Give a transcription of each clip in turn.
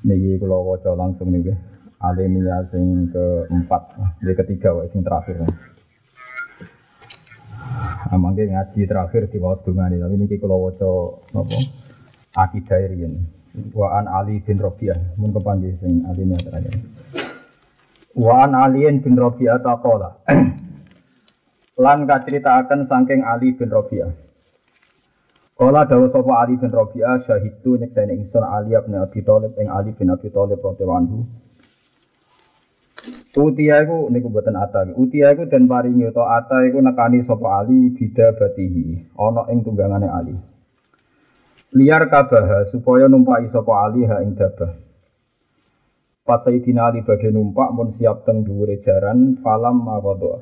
Niki kula waca langsung niki. Alinea sing keempat, jadi ketiga wae sing terakhir. Amangke ngaji terakhir di bawah dungane tapi niki kula waca napa? Akidah riyen. Wa Ali bin Rabi'ah mun kepanggih sing alinea terakhir. Wa an Ali bin Rabi'ah taqala. Lan kaceritaaken saking Ali bin Rabi'ah. Kala dawa sapa Ali bin Rabi'ah syahidu nyekseni ingsun Ali bin Abi Thalib ing Ali bin Abi Thalib radhiyallahu anhu. Utia iku niku mboten ata. Utia iku den paringi utawa ata iku nekani sapa Ali bida batihi ana ing tunggangane Ali. Liar kabaha supaya numpai sapa Ali ha ing dabah. Pas Sayyidina Ali badhe numpak mun siap teng dhuwure jaran falam mawadha.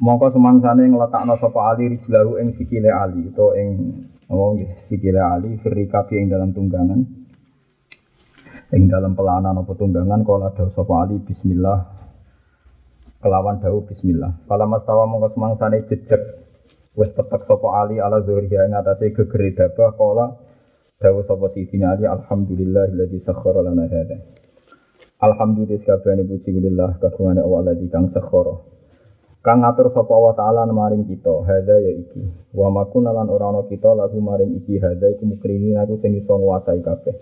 Mongko semangsane ngletakno sapa Ali rijlahu ing sikile Ali utawa ing Oh nggih, sikile Ali firikabi ing dalam tunggangan. Ing dalam pelanan apa tunggangan kala dawuh sapa Ali bismillah kelawan dawuh bismillah. Kala mastawa mongko semangsane jejeg wis petek sapa Ali ala zuhriya ing atase gegere dabah kala dawuh sapa sidina Ali alhamdulillahilladzi sakhkhara lana hadza. Alhamdulillah kabehane puji lillah kagungane Allah kang sakhkhara kang ngatur sapa wa taala maring kita hadza ya iki wa makuna lan ora ana kita lagu maring iki hadza iku mukrini aku sing iso nguasai kabeh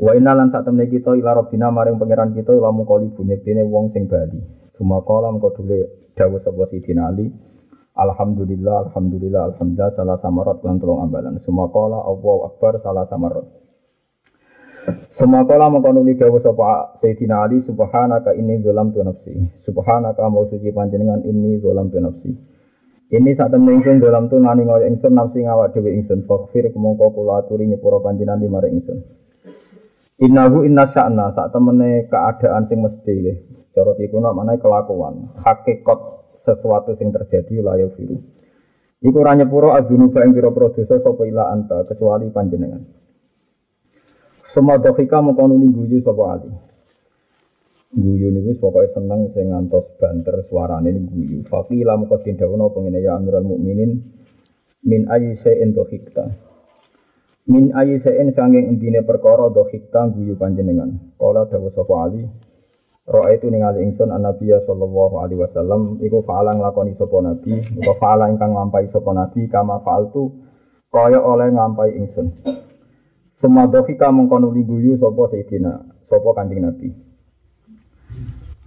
wa inna lan sak temne kita ila rabbina maring pangeran kita ila mukoli bunyekene wong sing bali cuma kolam kok dule dawuh sapa sidina ali Alhamdulillah, Alhamdulillah, Alhamdulillah, salah samarat lan tolong ambalan. Semua kola, Allah Akbar, salah samarat. Semua kala mengkono li dawu sapa Sayyidina Ali subhanaka inni zalam tu nafsi. Subhanaka mau suci panjenengan inni zalam tu nafsi. Ini saat temen ingsun dalam tu ngani ngoyo ingsun nafsi ngawak dhewe ingsun faghfir kemongko kula aturi nyepuro panjenengan limare ingsun. Innahu inna sya'na saat temene keadaan sing mesti nggih. Cara dikuno maknane kelakuan, hakikat sesuatu sing terjadi layo biru. Iku ora nyepuro adunuba ing pira-pira dosa ila anta kecuali panjenengan. Semua dohika mengkonuni guyu sapa ali. Guyu niku pokoke seneng sing ngantos banter suarane ini guyu. Faqila moko tindawono pengene ya Amirul Mukminin min ayi shay'in dohikta. Min ayi shay'in sanging endine perkara dohikta guyu panjenengan. Kala dawuh sapa ali Roa itu ningali ingsun an-nabiya sallallahu alaihi wasallam iku fa'ala nglakoni sapa nabi utawa fa'ala ingkang nglampahi sapa nabi kama fa'altu kaya oleh nglampahi ingsun. Semua dohika mengkono guyu sopo Sayyidina, sopo kanjeng Nabi.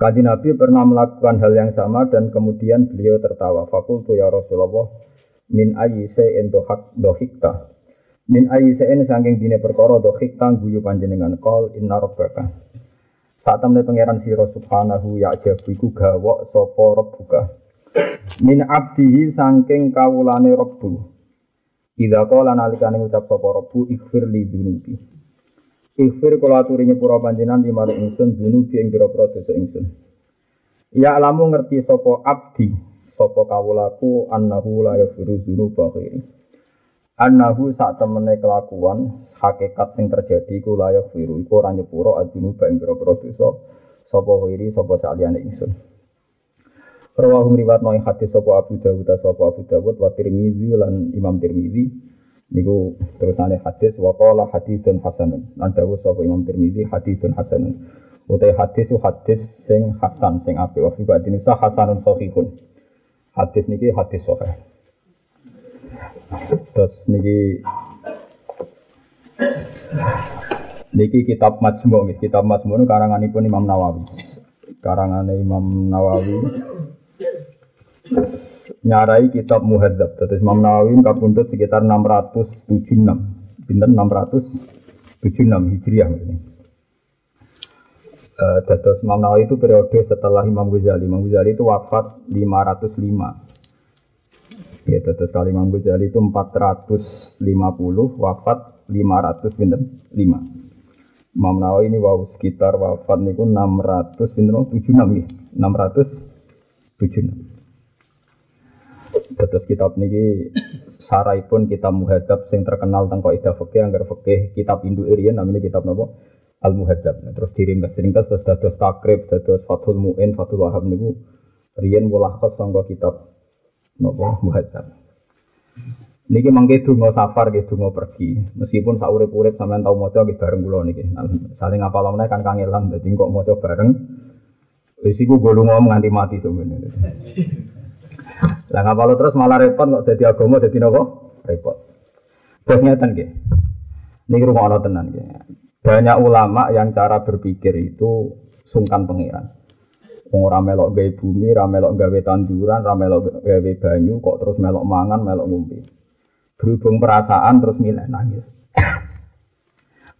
Kanjeng Nabi pernah melakukan hal yang sama dan kemudian beliau tertawa. Fakultu ya Rasulullah, min ayi se'en dohak dohikta. Min ayi se'en sangking dine perkara dohikta guyu panjenengan kol inna rabbaka. Saat temen pangeran siro subhanahu ya jabu gawok sopo rabbuka. Min abdihi sangking kawulane rabbu. Ida kala nalikane ngucap sapa Rabbu ighfir li dunubi. Ighfir kula aturi nyepura panjenengan di mari ingsun dunubi ing pira-pira ingsun. Ya alamu ngerti sapa abdi, sapa kawulaku annahu la yaghfiru dzunuba ghairi. Annahu sak temene kelakuan hakikat sing terjadi iku la yaghfiru iku ora nyepura adzunuba ing pira-pira dosa sapa saliyane ingsun. Rawahu riwayat noy hadis sapa Abu Dawud sapa Abu Dawud wa Tirmizi lan Imam Tirmizi. Niku terusane hadis wa qala hadisun hasanun. Lan dawuh sapa Imam Tirmizi hadisun hasanun. Utai hadis su hadis sing hasan sing apik. Wa fi ba'din sa hasanun sahihun. Hadis niki hadis sahih. Terus niki niki kitab Majmu' kitab Majmu' karanganipun Imam Nawawi. Karangane Imam Nawawi nyarai kitab Muhadzab. Terus Imam Nawawi kapundhut sekitar 676. Pinten 676 Hijriah ini. Uh, Dados Imam Nawawi itu periode setelah Imam Ghazali. Imam Ghazali itu wafat 505. Ya, terus kali Imam Ghazali itu 450, wafat 500 pinten 5. Imam Nawawi ini wow sekitar wafat niku 600 pinten 76 ya. 676. Terus kitab niki sarai pun kitab muhadzab sing terkenal tentang kaidah fikih anggar fikih kitab Indo Irian namanya kitab nopo Al Muhadzab. Nah, terus diringkas diringkas terus dados takrib dados Fathul Muin Fathul Wahab niku riyen mulakhas sangka kitab nopo muhadzab. Niki mangke donga safar nggih donga pergi. Meskipun sak urip-urip sampean tau maca nggih bareng kula niki. Saling ngapal meneh kan kangelan dadi kok maca bareng. Wis iku go lunga nganti mati sebenarnya. Lah ngapal terus malah repot kok dadi agama dadi napa? Repot. Terus ngeten nggih. Niki rumono tenan nggih. Banyak ulama yang cara berpikir itu sungkan pangeran. Wong ora melok gawe bumi, ora melok gawe tanduran, ora melok gawe banyu, kok terus melok mangan, melok ngombe. Berhubung perasaan terus milih nangis.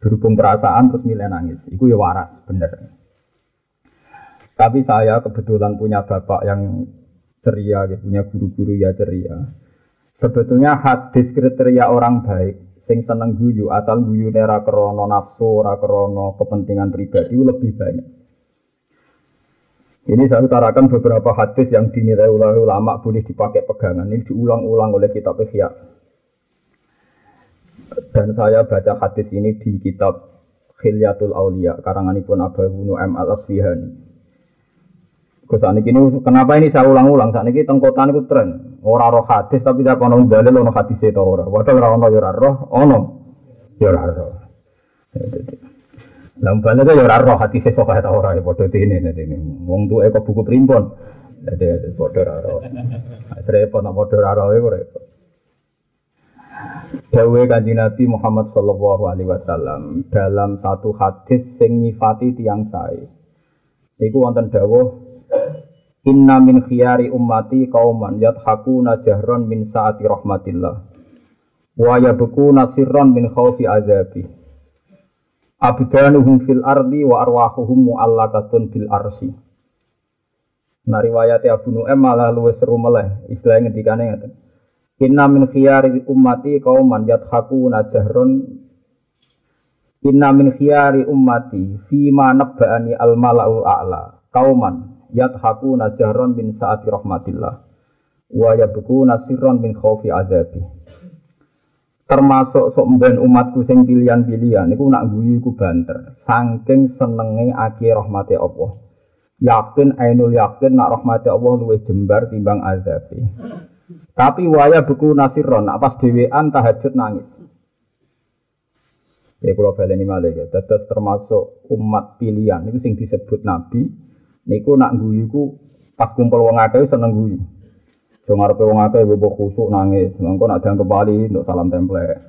Berhubung perasaan terus milih nangis. Iku ya waras, bener. Tapi saya kebetulan punya bapak yang ceria, gitu, punya guru-guru ya ceria. Sebetulnya hadis kriteria orang baik, sing seneng guyu, asal guyu nera krono nafsu, ora krono kepentingan pribadi lebih banyak. Ini saya utarakan beberapa hadis yang dinilai ulama boleh dipakai pegangan. Ini diulang-ulang oleh kitab Ihya. Dan saya baca hadis ini di kitab Khilyatul Aulia, karanganipun Abu Bunu M. Al-Asfihani. Saat ini kenapa ini saya ulang-ulang? Saat ini tengkotan itu tren. Orang roh hadis tapi tidak ono dalil ono hadis itu orang. Wadah orang ono yura roh, ono yura roh. Lah umpamane ya ora roh hati sesuk kaya ora ya padha dene dene. Wong tuwa kok buku primbon. Dadi padha ora roh. Repot nek padha ora roh iku repot. Dawe kanjeng Nabi Muhammad Sallallahu Alaihi Wasallam dalam satu hadis sing nyifati tiang sae. Iku wonten dawuh Inna min khiyari ummati kauman yathakuna jahron min saati rahmatillah wa yabkuna sirron min khawfi azabi abdanuhum fil ardi wa arwahuhum mu'allaqatun bil arsi. Nah riwayat Abu Nu'aim malah luwes seru meleh. Istilahnya ngendikane ngaten. Inna min khiyari ummati qauman yathakuna jahron Inna min khiyari ummati ma nabba'ani al mala'ul a'la kauman yathakuna jahron min saati rahmatillah wa yabkuna sirron min khaufi azabi. Termasuk sok mben umatku sing pilihan-pilihan niku nak guyu iku banter. Saking senenge akhir rahmati Allah. Yakin ainul yakin nak rahmati Allah luwih jembar timbang azabi. Tapi waya buku nasiron nak pas dhewean tahajud nangis. Ya kalau baleni malih ya. Terus termasuk umat pilihan niku sing disebut nabi niku nak guyu ku pas kumpul wong akeh seneng guyu So ngarepe wong akeh bebo khusuk nangis. Mengko nak dianggep bali untuk salam template.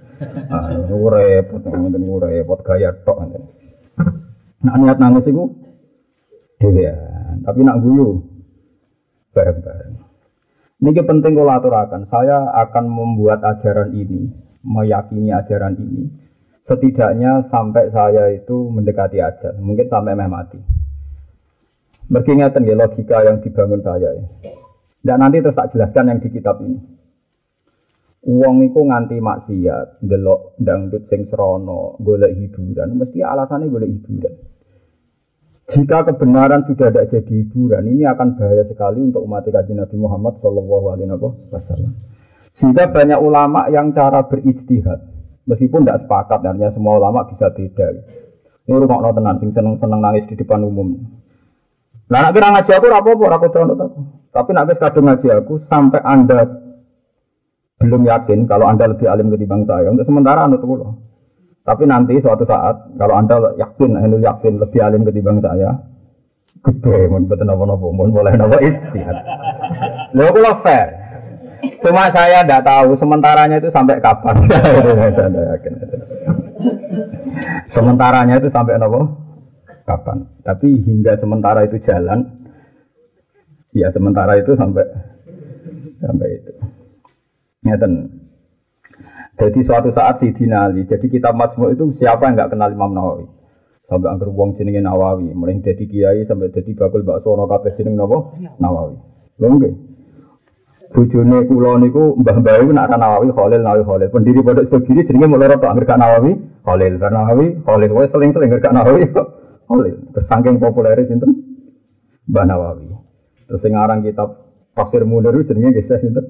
Ah, repot, ngene repot gaya tok. Nak niat nangis iku dhewean, tapi nak guyu bareng-bareng. Ini penting kalau aturakan. Saya akan membuat ajaran ini, meyakini ajaran ini, setidaknya sampai saya itu mendekati ajar, mungkin sampai meh mati. Mergi ya logika yang dibangun saya ya. Dan nanti terus tak jelaskan yang di kitab ini. Uang itu nganti maksiat, delok dangdut sing serono, golek hiburan, mesti alasannya golek hiburan. Jika kebenaran sudah tidak jadi hiburan, ini akan bahaya sekali untuk umat kaji Nabi Muhammad Shallallahu Alaihi Wasallam. Sehingga banyak ulama yang cara berijtihad, meskipun tidak sepakat, artinya semua ulama bisa beda. Ini rumah tenan, sing seneng seneng nangis di depan umum. Nah, nak kira ngaji aku rapopo, rapopo, rapopo. Tapi nanti kadung ngaji aku sampai Anda belum yakin kalau Anda lebih alim ketimbang saya. Untuk sementara anu tuh Tapi nanti suatu saat kalau Anda yakin, anu yakin lebih alim ketimbang saya, gede, mau betul nopo nopo, mau boleh istihad. Lo aku fair. Cuma saya tidak tahu sementaranya itu sampai kapan. Sementaranya itu sampai nopo kapan. Tapi hingga sementara itu jalan, Ya sementara itu sampai sampai itu. Ngeten. Jadi suatu saat si Dinali, jadi kita Majmu itu siapa yang nggak kenal Imam Nawawi? Sampai angker wong jenenge Nawawi, mulai jadi kiai sampai jadi bakul bakso ono kabeh jeneng napa? Nawawi. Lho nggih. Bojone kula niku mbah-mbah iku nak Nawawi Khalil Nawawi Khalil. Pendiri pondok Sugiri jenenge mulai rata angker gak Nawawi Khalil. Karena Nawawi Khalil seling-seling gak Nawawi Khalil. Kesangking populer sinten? Mbah Nawawi. Terus sing aran kitab Tafsir Munir jenenge nggih sinten?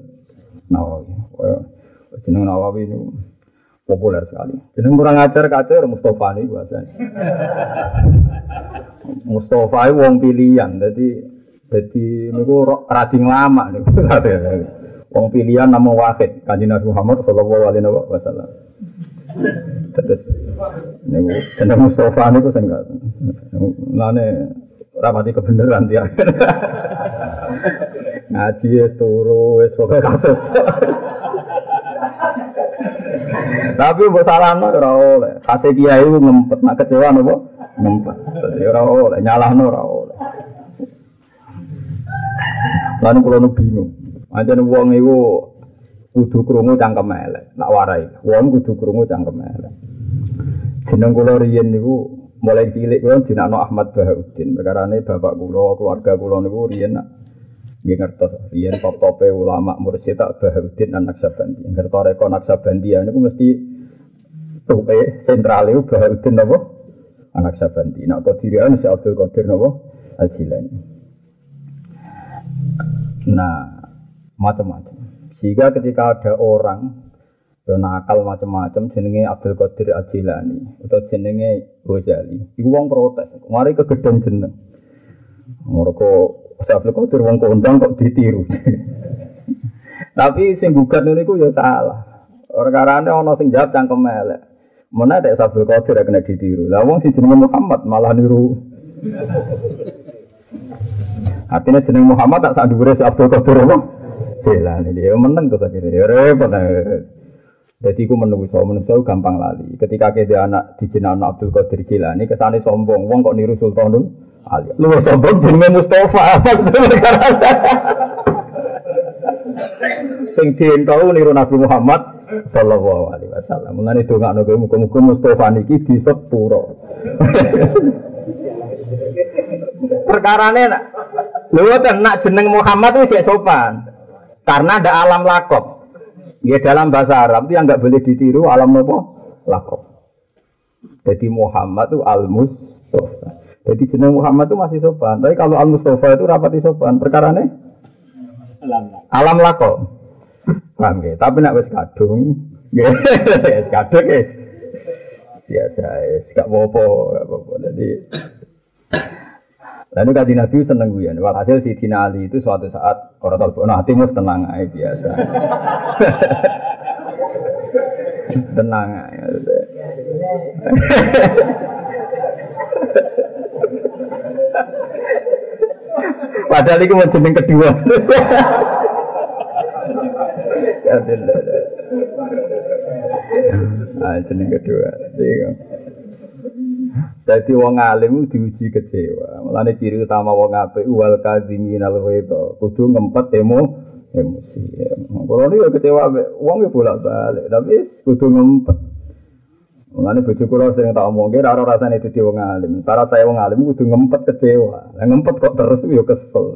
Nawawi. Jeneng Nawawi ini populer sekali. Jeneng kurang ajar kacau Mustafa nih bahasanya. Mustafa itu wong pilihan, jadi jadi niku rading lama niku. Wong pilihan nama wahid kanjeng Nabi Muhammad sallallahu alaihi wasallam. Terus niku jeneng Mustafa niku sing lane rapati kebenaran dia. Ngaji wis turu wis pokoke kasus. Tapi mbok salahno ora oleh. Kase kiai ku ngempet nak kecewa napa? Ngempet. Ora oleh nyalahno ora oleh. Lan kula nu bingung. Aja wong iku kudu krungu cangkem elek, nak warai. Wong kudu krungu cangkem. Jeneng kula riyen niku mulai cilik kula dinakno Ahmad Bahauddin. Perkarane bapak kula, keluarga kula niku riyen Nggih ngertos riyen top-tope ulama mursyid tak Bahauddin anak Sabandi. Ngertos reko Naksabandi niku mesti tope sentral itu Bahauddin napa? Anak Sabandi. Nak kodirian si Abdul Qadir napa? Al Jilani. Nah, macam-macam. Sehingga ketika ada orang yang nakal macam-macam jenenge Abdul Qadir Al Jilani atau jenenge Ghazali, iku wong protes. Mari ke gedung jeneng. Mereka Abdul Qadir wong kondang kok ditiru. Tapi sing gugat niku ya salah. Perkarane ana sing jawab cangkem elek. Mana ada Abdul Qadir kena ditiru. Lah wong sing jenenge Muhammad malah niru. Artinya jeneng Muhammad tak sak dhuwure Abdul Qadir apa? Jelan ini ya meneng tuh akhirnya. Ya repot. Jadi aku menunggu so, menunggu gampang lali. Ketika kita anak di anak Abdul Qadir Jilani, ke sana sombong, wong kok niru Sultanul Ali. Lu sombong jenenge Mustafa. Sing dientau niru Nabi Muhammad sallallahu alaihi wasallam. Mulane dongakno kowe muga-muga Mustafa niki disepuro. Perkarane nak lho nak jeneng Muhammad cek sopan. Karena ada alam lakop. Ya dalam bahasa Arab itu yang nggak boleh ditiru alam apa? Lakop. Jadi Muhammad itu al-Mustafa. Jadi jeneng Muhammad itu masih sopan. Tapi kalau Al Mustafa itu rapati sopan. Perkara nih alam, alam lako. Paham ya? Tapi nak wis kadung, wis kadung guys. Biasa, wis gak apa-apa, gak apa-apa. Jadi Lalu kaji Nabi seneng gue ya. Walhasil si Dina Ali itu suatu saat orang tahu, nah hatimu tenang aja biasa. tenang aja. Padahal itu mau jeneng kedua. Ah, jeneng kedua. Jadi wong alim diuji kecewa. Mulane ciri utama wong apik wal kadzimin al ghaidha. Kudu ngempet emo emosi. Kalau ini kecewa wong ya bolak-balik, tapi kudu ngempet. Mengenai bojo kula sering tak omong, kira ora rasane dadi wong alim. Cara saya wong alim kudu ngempet kecewa. Lah ngempet kok terus yo kesel.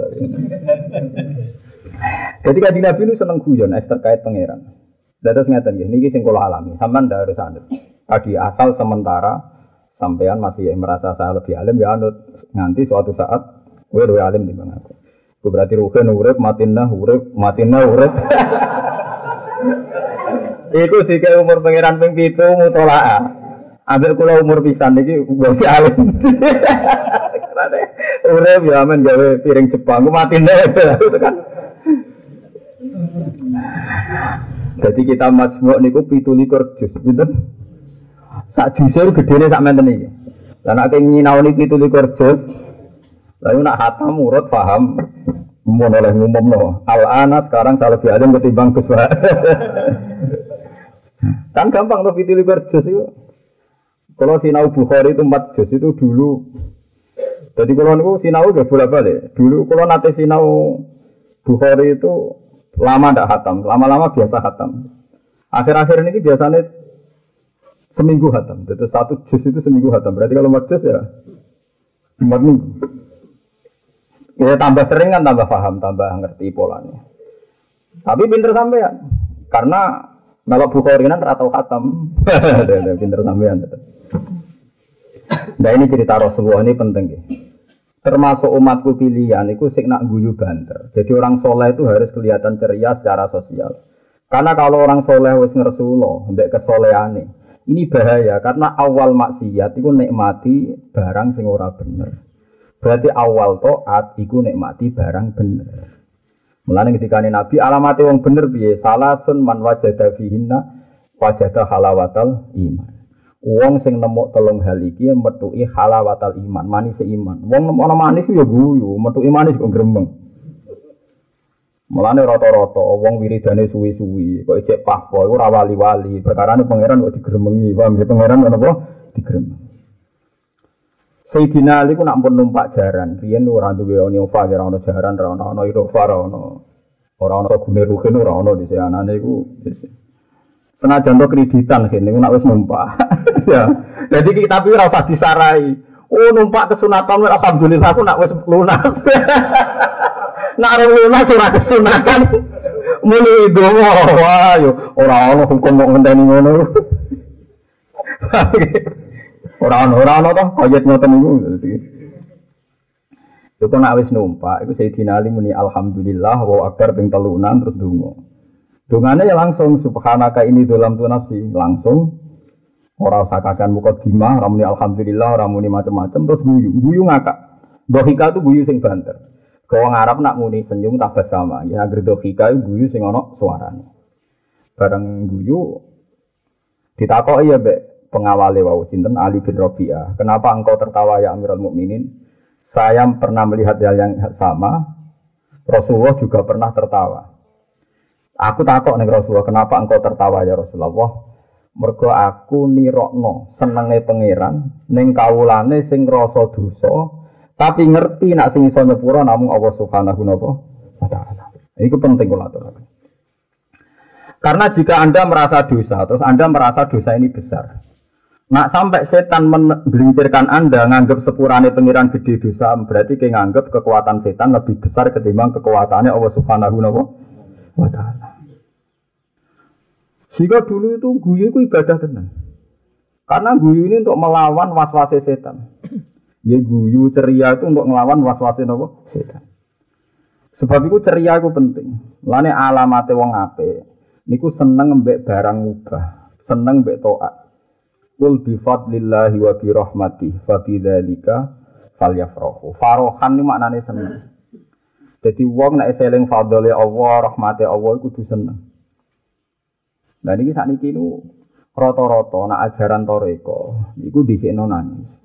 Jadi kan Nabi itu seneng guyon es terkait pangeran. Dados ngeten nggih, niki sing kula alami. Sampeyan ndak harus anut. Tadi asal sementara sampean masih merasa saya lebih alim ya anut. Nganti suatu saat gue lebih alim di mana aku. Gue berarti ruhen urip, matinah urip, matinah urip. Iku jika umur pangeran ping pitu mutolaa. Ambil kula umur pisan iki wis alim. Urip ya men gawe piring Jepang ku mati itu kan. Jadi kita masmuk niku pitu likur jus, pinten? Sak jusir gedene sak menten iki. Lah nyinaoni pitu likur jus, lalu nak hatam urut paham mau oleh ngumumno. Al ana sekarang saya lebih alim ketimbang Gus Kan gampang tuh fitili juz itu. Kalau sinau Bukhari itu empat juz itu dulu. Jadi kalau niku sinau gak boleh balik. Dulu kalau nanti sinau Bukhari itu lama tidak hatam, lama-lama biasa hatam. Akhir-akhir ini biasanya seminggu hatam. Jadi satu juz itu seminggu hatam. Berarti kalau empat juz ya empat minggu. Ya tambah sering kan tambah paham, tambah ngerti polanya. Tapi pinter sampai ya, karena kalau Bukhari kan atau khatam. Pinter sampean. Nah ini cerita Rasulullah ini penting ya. Termasuk umatku pilihan itu sing nak guyu banter. Jadi orang soleh itu harus kelihatan ceria secara sosial. Karena kalau orang soleh wis ngersulo, mbek kesolehane. Ini bahaya karena awal maksiat itu nikmati barang sing ora bener. Berarti awal toat iku nikmati barang bener. Mulane ketika Nabi alamate wong bener piye? Salasun man wajada fihinna wajada halawatal iman. Wong sing nemu telung hal iki metuki halawatal iman, manis iman. Wong nemu ana manis ya guyu, metuki manis kok grembeng. Mulane rata-rata wong wiridane suwi-suwi, kok ijek pahpo iku ora wali-wali. Perkarane pangeran kok digremengi, paham ya pangeran kenapa? Digremengi. Sayyidina Ali ku nak pun numpak jaran, riyen ora duwe Onova, ora ono jaran, ora ono ono Irova, ora ono ora ono gune rugen ora ono di anane iku. Senajan to kreditan kene nak wis numpak. ya. Jadi kita tapi ora usah disarai. Oh numpak kesunatan alhamdulillah aku nak wis lunas. nak ora lunas ora kesunatan. Muni dongo wah yo ora ono hukum kok ngenteni ngono. Orang orang ono toh koyet ngoten niku. Iku nak wis numpak, iku Sayyidina Ali muni alhamdulillah wa akbar ping telunan terus donga. Dongane ya langsung subhanaka ini dalam tu nafsi, langsung ora sakakan muka dima, ora muni alhamdulillah, ora muni macam-macam terus guyu, guyu ngakak. Dohika itu guyu sing banter. Kau ngarap nak muni senyum tak sama, ya agar dohika itu guyu sing ono suarane. Bareng guyu ditakok iya be pengawali wau sinten Ali bin Rabi'ah. Kenapa engkau tertawa ya Amirul Mukminin? Saya pernah melihat hal yang sama. Rasulullah juga pernah tertawa. Aku takut nih Rasulullah, kenapa engkau tertawa ya Rasulullah? Mergo aku nirokno senenge pangeran ning kawulane sing rasa dosa tapi ngerti nak sing iso nyepuro namung Allah Subhanahu wa taala. Iku penting kula aturaken. Karena jika Anda merasa dosa, terus Anda merasa dosa ini besar, Nak sampai setan membelincirkan Anda nganggap sepurane pengiran gede dosa, berarti kayak nganggap kekuatan setan lebih besar ketimbang kekuatannya Allah Subhanahu wa taala. Jika dulu itu guyu itu ibadah tenang. Karena guyu ini untuk melawan was-was setan. Ya guyu ceria itu untuk melawan was-was setan. Sebab itu ceria itu penting. Lane alamate wong ape. Niku seneng mbek barang ubah, seneng mbek toat. Kul bi fadlillahi wa bi rahmati fa bi dzalika falyafrahu. Farohan ini maknane seneng. Jadi wong nek eling fadlile Allah, rahmate Allah iku kudu seneng. Lah niki sakniki niku rata-rata nak ajaran toreko iku dhisikno nangis.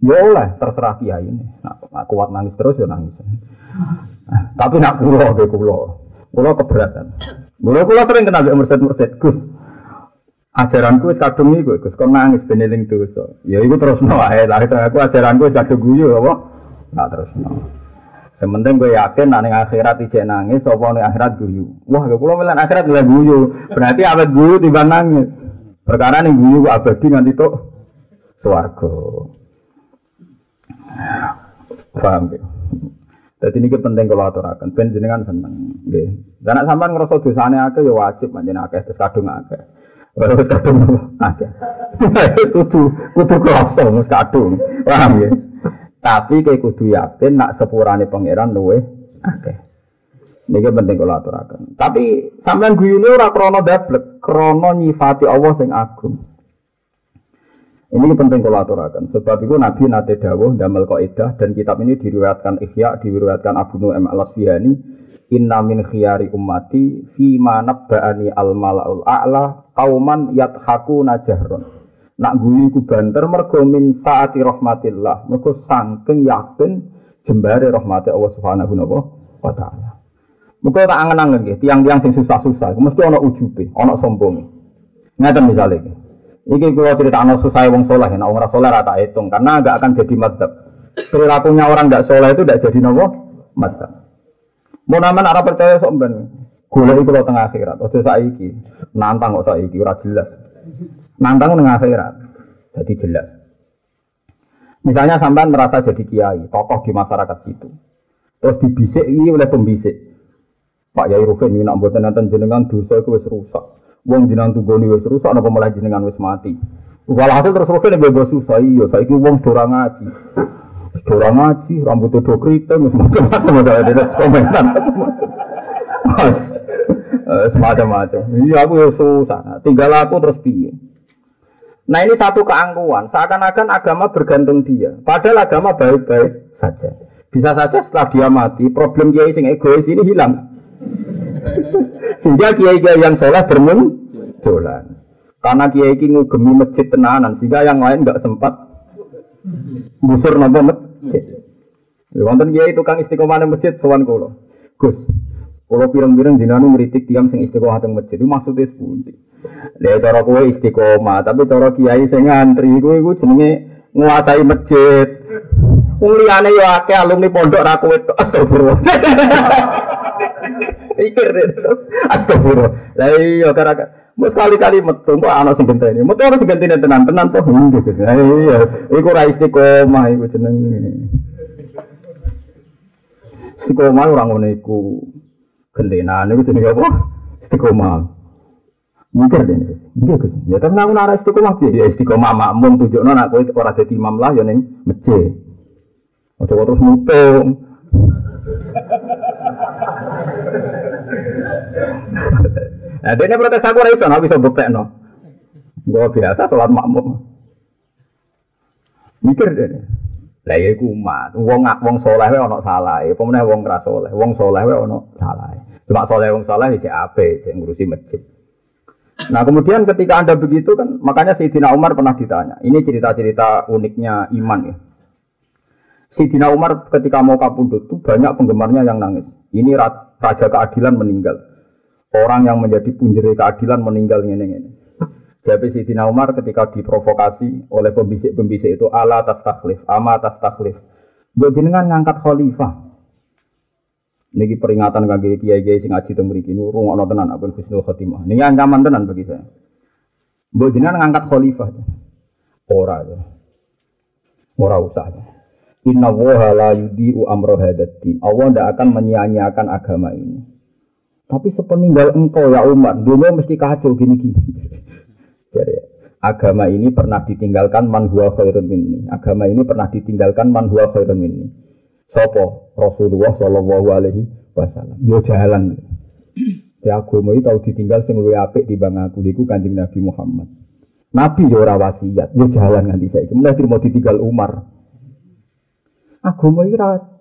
Ya oleh terserah kiai ini. Nak, nak kuat nangis terus ya nangis. Tapi nak kula ge kula. Kula keberatan. Kula kula sering kenal mbek mursid-mursid, Gus ajaranku wis kadung iku Gus kon nangis ben eling dosa. Ya iku terusno wae. Lah aku ajaranku wis kadung guyu apa? Nah terusno. Sementing gue yakin ning akhirat ijek nangis apa ning akhirat guyu. Wah, kula milan akhirat lha guyu. Berarti awet guyu timbang nangis. Perkara ning guyu abadi nganti tok swarga. Paham ya? Jadi ini penting kalau aturakan, ben jenengan seneng, nggih. Dan nek sampean ngrasa dosane akeh ya wajib manjen akeh terus kadung akeh. Baru kadung ada. Kudu kudu kosong mus kadung. Paham ya? Tapi kayak kudu yakin nak sepurane pangeran luwe akeh. Niki penting kula aturaken. Tapi sampean guyune ora krana dablek, krana nyifati Allah sing agung. Ini penting kalau aturakan. Sebab itu Nabi nate dawuh damel kaidah dan kitab ini diriwayatkan Ihya, diriwayatkan Abu Nu'aim al-Asfihani Inna min khiyari ummati fi ma nabba'ani al malaul a'la kauman yathaku najahron. Nak guyu ku banter mergo min taati rahmatillah. Mergo sangking yakin jembare rahmati Allah Subhanahu wa taala. Mergo tak angen-angen nggih, tiang-tiang sing susah-susah mesti ana ujube, ana sombonge. Ngaten misale iki. Iki kula critakno susah wong saleh, nek ora saleh ra tak hitung karena enggak akan jadi madzhab. Perilakunya orang enggak saleh itu enggak jadi nopo? Madzhab. Mau nama arah percaya sok ben. Gula itu lo tengah akhirat. Ojo saiki. Nantang kok saiki ora jelas. Nantang tengah akhirat. Jadi jelas. Misalnya sampean merasa jadi kiai, tokoh di masyarakat situ. Terus dibisik ini oleh pembisik. Pak Yai Rufin ini nak buatan nanti jenengan dosa itu rusak. Wong jenengan tunggoni wis rusak, apa mulai jenengan wis mati. Walhasil terus Rufin bebas susah iya. Saya wong dorang ngaji. Orang ngaji, rambut itu keriting, macam-macam ada komentar. Semacam-macam. Iya aku ya susah. Tinggal aku terus piye. Nah ini satu keangkuhan. Seakan-akan agama bergantung dia. Padahal agama baik-baik saja. Bisa saja setelah dia mati, problem dia sing egois ini hilang. Sehingga kiai-kiai yang soleh bermunculan. Karena kiai ini ngugemi masjid tenanan, sehingga yang lain nggak sempat busur nopo masjid. Wonten kiai tukang istiqomah di masjid sowan kula. Gus, kula pireng-pireng dinanu ngritik tiang sing istiqomah teng masjid. Itu maksudnya sepundi? Lah cara kowe istiqomah, tapi cara kiai sing ngantri kowe iku jenenge nguasai masjid. Wong liyane yo akeh alumni pondok ra kowe astagfirullah. Pikir deh. Astagfirullah. Lah iya gara Mau sekali-kali metu, kok anak sing genteni. Metu ana sing genteni tenan, tenan toh nggih. Lah iya, iku ra istiqomah iku jenenge. Istiqomah ora ngono iku. Gentenan iku jenenge apa? Istiqomah. Mikir deh, mikir Gus. Ya tapi aku nara istiqomah ya istiqomah makmum tunjukno nak kowe ora dadi imam lah ya ning masjid. Ojo terus mutung. Nah, dia protes aku ora iso, aku bisa buktekno. Gua biasa sholat makmum. Mikir deh. Lah ya iku umat. Wong wong saleh wae ana salah. Apa meneh wong ra saleh. Wong saleh wae ana salah. Cuma saleh wong saleh cek ape, cek ngurusi masjid. Nah kemudian ketika anda begitu kan, makanya Sayyidina Umar pernah ditanya. Ini cerita-cerita uniknya iman ya. Sayyidina Umar ketika mau kapundut itu banyak penggemarnya yang nangis. Ini raja keadilan meninggal. Orang yang menjadi punjeri keadilan meninggal ini ini. Jadi Sayyidina Umar ketika diprovokasi oleh pembisik-pembisik itu ala atas taklif, ama atas taklif. Buat jenengan ngangkat khalifah. Niki peringatan kaki kiai-kiai sing ngaji teng mriki niku rungokno tenan apa husnul khotimah. Niki ancaman tenan bagi saya. Mbok jenengan ngangkat khalifah. Ora ya. Ora usah. Ya. Inna woha la yudi'u amro hadatin. Allah tidak akan menyia-nyiakan agama ini. Tapi sepeninggal engkau ya umat, dunia mesti kacau gini-gini. Jadi agama ini pernah ditinggalkan man huwa khairun minni. Agama ini pernah ditinggalkan man huwa khairun minni. Sopo Rasulullah Shallallahu Alaihi Wasallam. Yo jalan. Ya agama itu tahu ditinggal sing luwih apik di bang aku iku Kanjeng Nabi Muhammad. Nabi yo ora wasiat, yo jalan nganti saiki. Mulai mau ditinggal Umar. Agama iki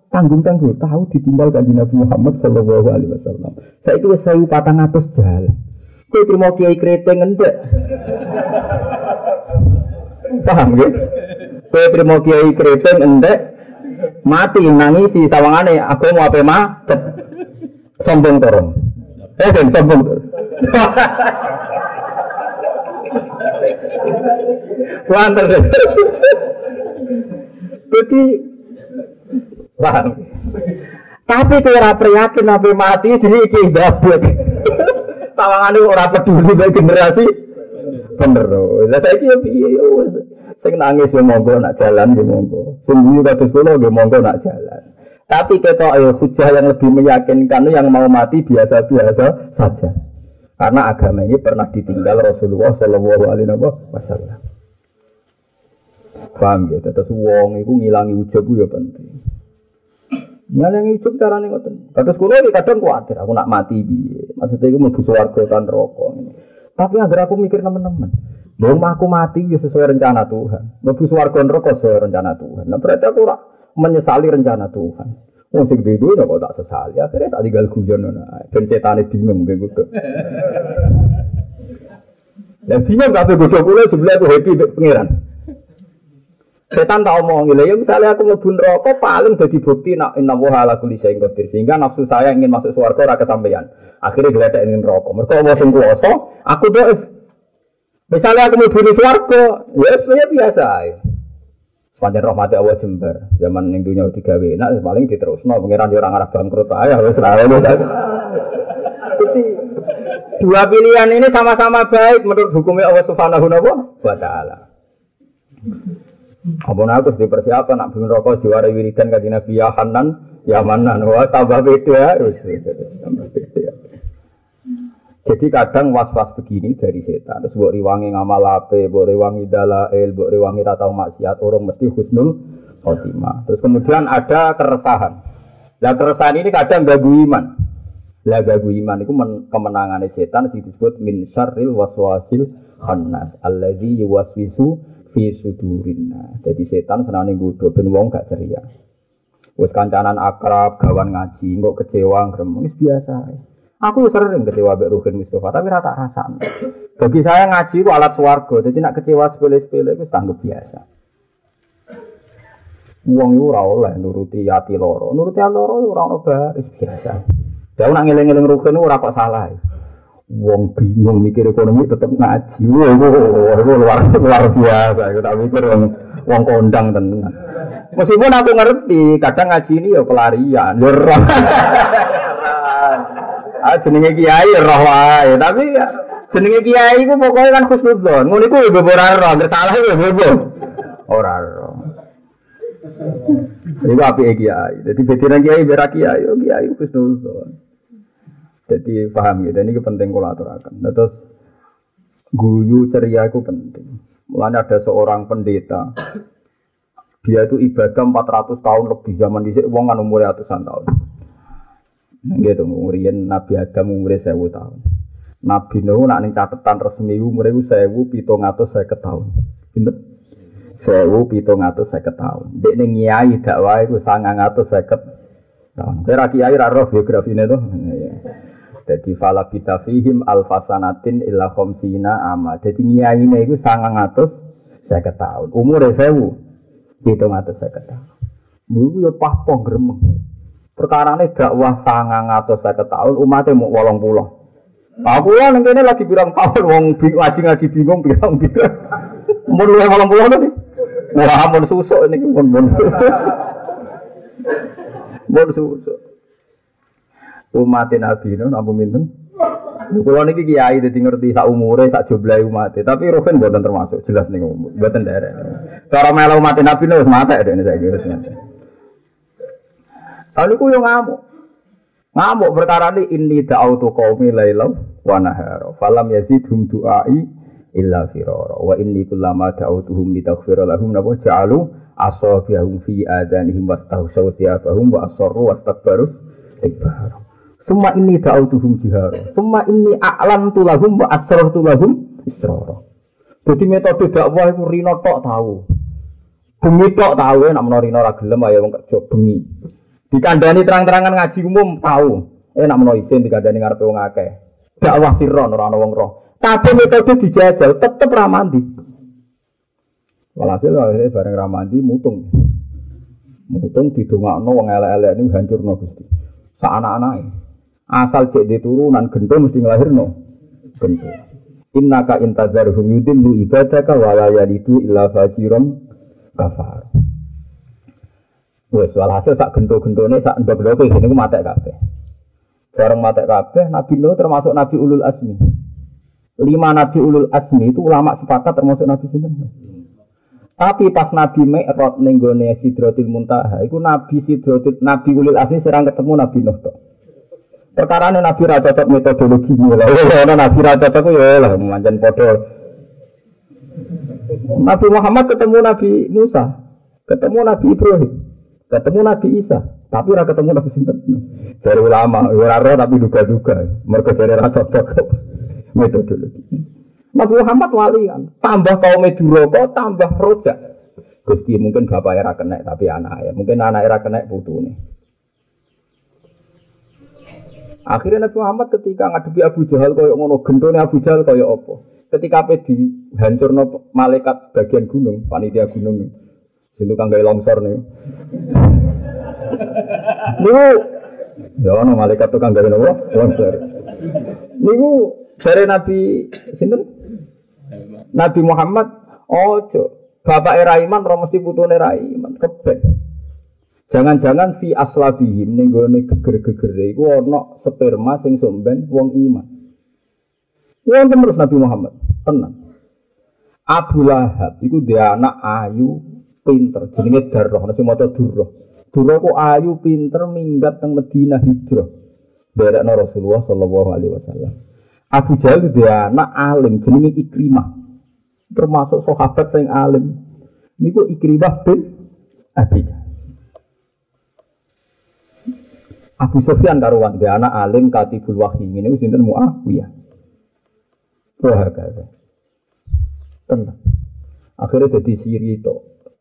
tanggung-tanggung tahu ditinggal Kanjeng Nabi Muhammad Shallallahu Alaihi Wasallam. Saiki wis 1400 jalan. Kowe terima kiai kreteng endek. Paham ya? Kowe terima kiai kreteng endek mati nangisi sawangane aku mau apa macet. Sombong torong. Eh kan sombong. Lantar deh. Jadi paham. Tapi kalau ora prihatin nabi mati jadi iki dabut. Sawangane ora peduli bae generasi bener. Lah yo piye yo nangis yo monggo nak jalan yo monggo. Guyu kados kula yo monggo nak jalan. Tapi kita ayo hujah yang lebih meyakinkan yang mau mati biasa-biasa saja. Karena agama ini pernah ditinggal Rasulullah Shallallahu Alaihi Wasallam. Paham ya? Terus wong itu ngilangi ujub ya penting. Ngilangi ujub caranya ngoten. Terus kulo ini kadang khawatir aku nak mati piye. Maksudnya itu mlebu swarga tan rokok. Tapi agar aku mikir teman-teman. Belum aku mati ya sesuai rencana Tuhan. Mlebu swarga neraka sesuai rencana Tuhan. Nah berarti aku menyesali rencana Tuhan. Wong sing di dunia kok tak sesali. Akhirnya tak tinggal guyon ngono. Ben setane bingung kayak gitu. Ya bingung kabeh godho kula jebule aku happy mek pangeran. Setan tak omong ya misalnya aku mlebu neraka paling jadi bukti nak inna wa ala kulli syai'in sehingga nafsu saya ingin masuk surga ora kesampaian. Akhirnya geletek ingin neraka. Mergo Allah sing kuwasa, aku doif. Misalnya aku mlebu surga, ya sebenarnya biasa. Ya. Sepanjang rahmat Allah jember, zaman yang dunia digawe enak, paling diterusno pengiran orang Arab bangkrut aja, wes Jadi dua pilihan ini sama-sama baik menurut hukumnya Allah Subhanahu wa taala. Apa nak di persiapan nak bikin rokok juara wiridan kaji Nabi ya Hanan, ya Manan, wah tambah beda, beda. Jadi kadang was-was begini dari setan. Terus buat riwangi ngamal ape, buat riwangi dalail, buat riwangi ratau maksiat, orang mesti husnul khotimah. Terus kemudian ada keresahan. Nah keresahan ini kadang gagu iman. Lah gagu iman itu kemenangan setan sih disebut min syarril waswasil khannas alladzi yuwaswisu fi sudurin. Jadi setan senane nggodho ben wong gak ceria. Wis kancanan akrab, gawan ngaji, kok kecewa, gremeng biasa. Aku sering kecewa Mbak Ruhin Mustafa, tapi rata rasa. Bagi saya ngaji itu alat swargo, jadi nak kecewa sepele-sepele itu tanggup biasa. Wong itu ora oleh nuruti ati loro, nuruti ati loro ora ono biasa. Ya nak ngeling-eling Ruhin ora kok salah. Wong bingung mikir ekonomi tetap ngaji. Wah, itu luar luar biasa. Kita mikir wong wong kondang tenan. Meskipun aku ngerti, kadang ngaji ini ya pelarian, ya roh. ah kiai ya roh wae, tapi ya jenenge kiai ku pokoknya kan khusnudzon. Ngono iku ya bebo ora roh, salah ya bebo. Ora roh. Iku api kiai. Jadi betiran kiai berak kiai, kiai khusnudzon. Jadi paham ya, ini penting kalau aturakan. Nah, terus guyu ceria itu penting. Mulanya ada seorang pendeta, dia itu ibadah 400 tahun lebih zaman di wong kan umurnya ratusan tahun. Gitu, umurian Nabi Adam umurnya sewu tahun. Nabi Nuh nak ning catatan resmi umurnya atau saya tahun. Pinter? Sewu pitung atau saya tahun. Dek ning nyai dakwah itu sangang atau tahun. Kira kiai raro biografi ini tuh. Jadi fala kita fihim alfasanatin illa khomsina ama. Jadi nyai ini itu sangang atus saya tahun. Umur sewu hitung atus saya tahun. Mulu ya pahpoh gremeng. Perkara ini dakwah sangang atus saya tahun umatnya mau wolong pulau. Aku ya neng lagi bilang tahun wong ngaji ngaji bingung bilang bilang. Mau lu wolong pulau tadi. Wah, mau susuk ini pun pun. Mau susuk umat Nabi itu nabi minten. Kalau niki kiai jadi ngerti sak umure sak jumlah umat, tapi Ruhin buatan termasuk jelas nih buatan daerah. Kalau melo umat Nabi itu mata ada ini saya kira. Lalu ku yang ngamuk, ngamuk perkara ini ini auto kaumi lailam wa nahara. Falam yazidhum du'ai illa firara. Wa inni kullama da'autuhum litaghfira lahum nabo ja'alu asabiyahum fi adanihim wastahsaw thiyabahum wa asarru wastakbaru istikbaru. Semua ini da'autuhum jihar. Semua ini a'lan tulahum wa asrar tulahum israr. Jadi metode dakwah itu rino tok tahu. Bengi tok tahu nak menawa rino ra gelem ayo wong kerja bengi. Dikandani terang-terangan ngaji umum tahu. Eh menawa isin dikandani ngarepe wong akeh. Dakwah sirron ora ana wong roh. Tapi metode dijajal tetep ra mandi. Walhasil akhirnya bareng ramandi mutung. Mutung didongakno wong elek-elek ini hancurno Gusti. Sak anak-anake. Asal cek di turunan gento mesti ngelahirno gento. Innaka intazarhum yudillu ibadaka wa la yalidu illa fajiran kafar. Wes walhasil sak gento-gentone sak ndok-ndoke ngene ku matek kabeh. Bareng matek kabeh Nabi Nuh termasuk Nabi Ulul Asmi. Lima Nabi Ulul Asmi itu ulama sepakat termasuk Nabi sinten? Tapi pas Nabi Mi'raj ning gone Sidratil Muntaha, iku Nabi Sidratil Nabi Ulul Asmi serang ketemu Nabi Nuh. Perkara ini Nabi Raja cocok metodologi lah. Oh, Nabi Raja cocok ya lah, manjan podo. Nabi Muhammad ketemu Nabi Musa, ketemu Nabi Ibrahim, ketemu Nabi Isa, tapi ora ketemu Nabi Sinten. Dari ulama, ora roh tapi duga-duga. Mereka dari Raja cocok metodologi. Nabi Muhammad wali kan, tambah kaum Meduroko, tambah rojak. Gusti mungkin bapak era kena tapi anak ya, mungkin anak era kena putu nih. Akhirnya Nabi Muhammad ketika ngadepi Abu Jahal koyok ngono gendone Abu Jahal koyok apa? Ketika apa dihancurno malaikat bagian gunung, panitia gunung. Situ kang gawe longsor nih. Niku ya ono malaikat tukang gawe nopo? Longsor. Niku dari Nabi sinten? Nabi Muhammad ojo. Bapak Eraiman ora mesti putune Eraiman kebek. Jangan-jangan fi aslabihim ning gone geger-gegere iku ana sperma sing somben wong iman. Wong terus Nabi Muhammad, tenang. Abu Lahab iku dia anak ayu pinter jenenge Darroh nasi maca Durroh. Durroh ku ayu pinter minggat teng Medina hijrah. Berekno Rasulullah sallallahu alaihi wasallam. Abu Jahal dia anak alim jenenge Ikrimah. Termasuk sahabat sing alim. Niku Ikrimah bin Abi Jahal. Abu Sofyan karuan dia anak alim katibul wahyi ini sinten Muawiyah. Wah kata. Tenang. Akhirnya jadi siri itu.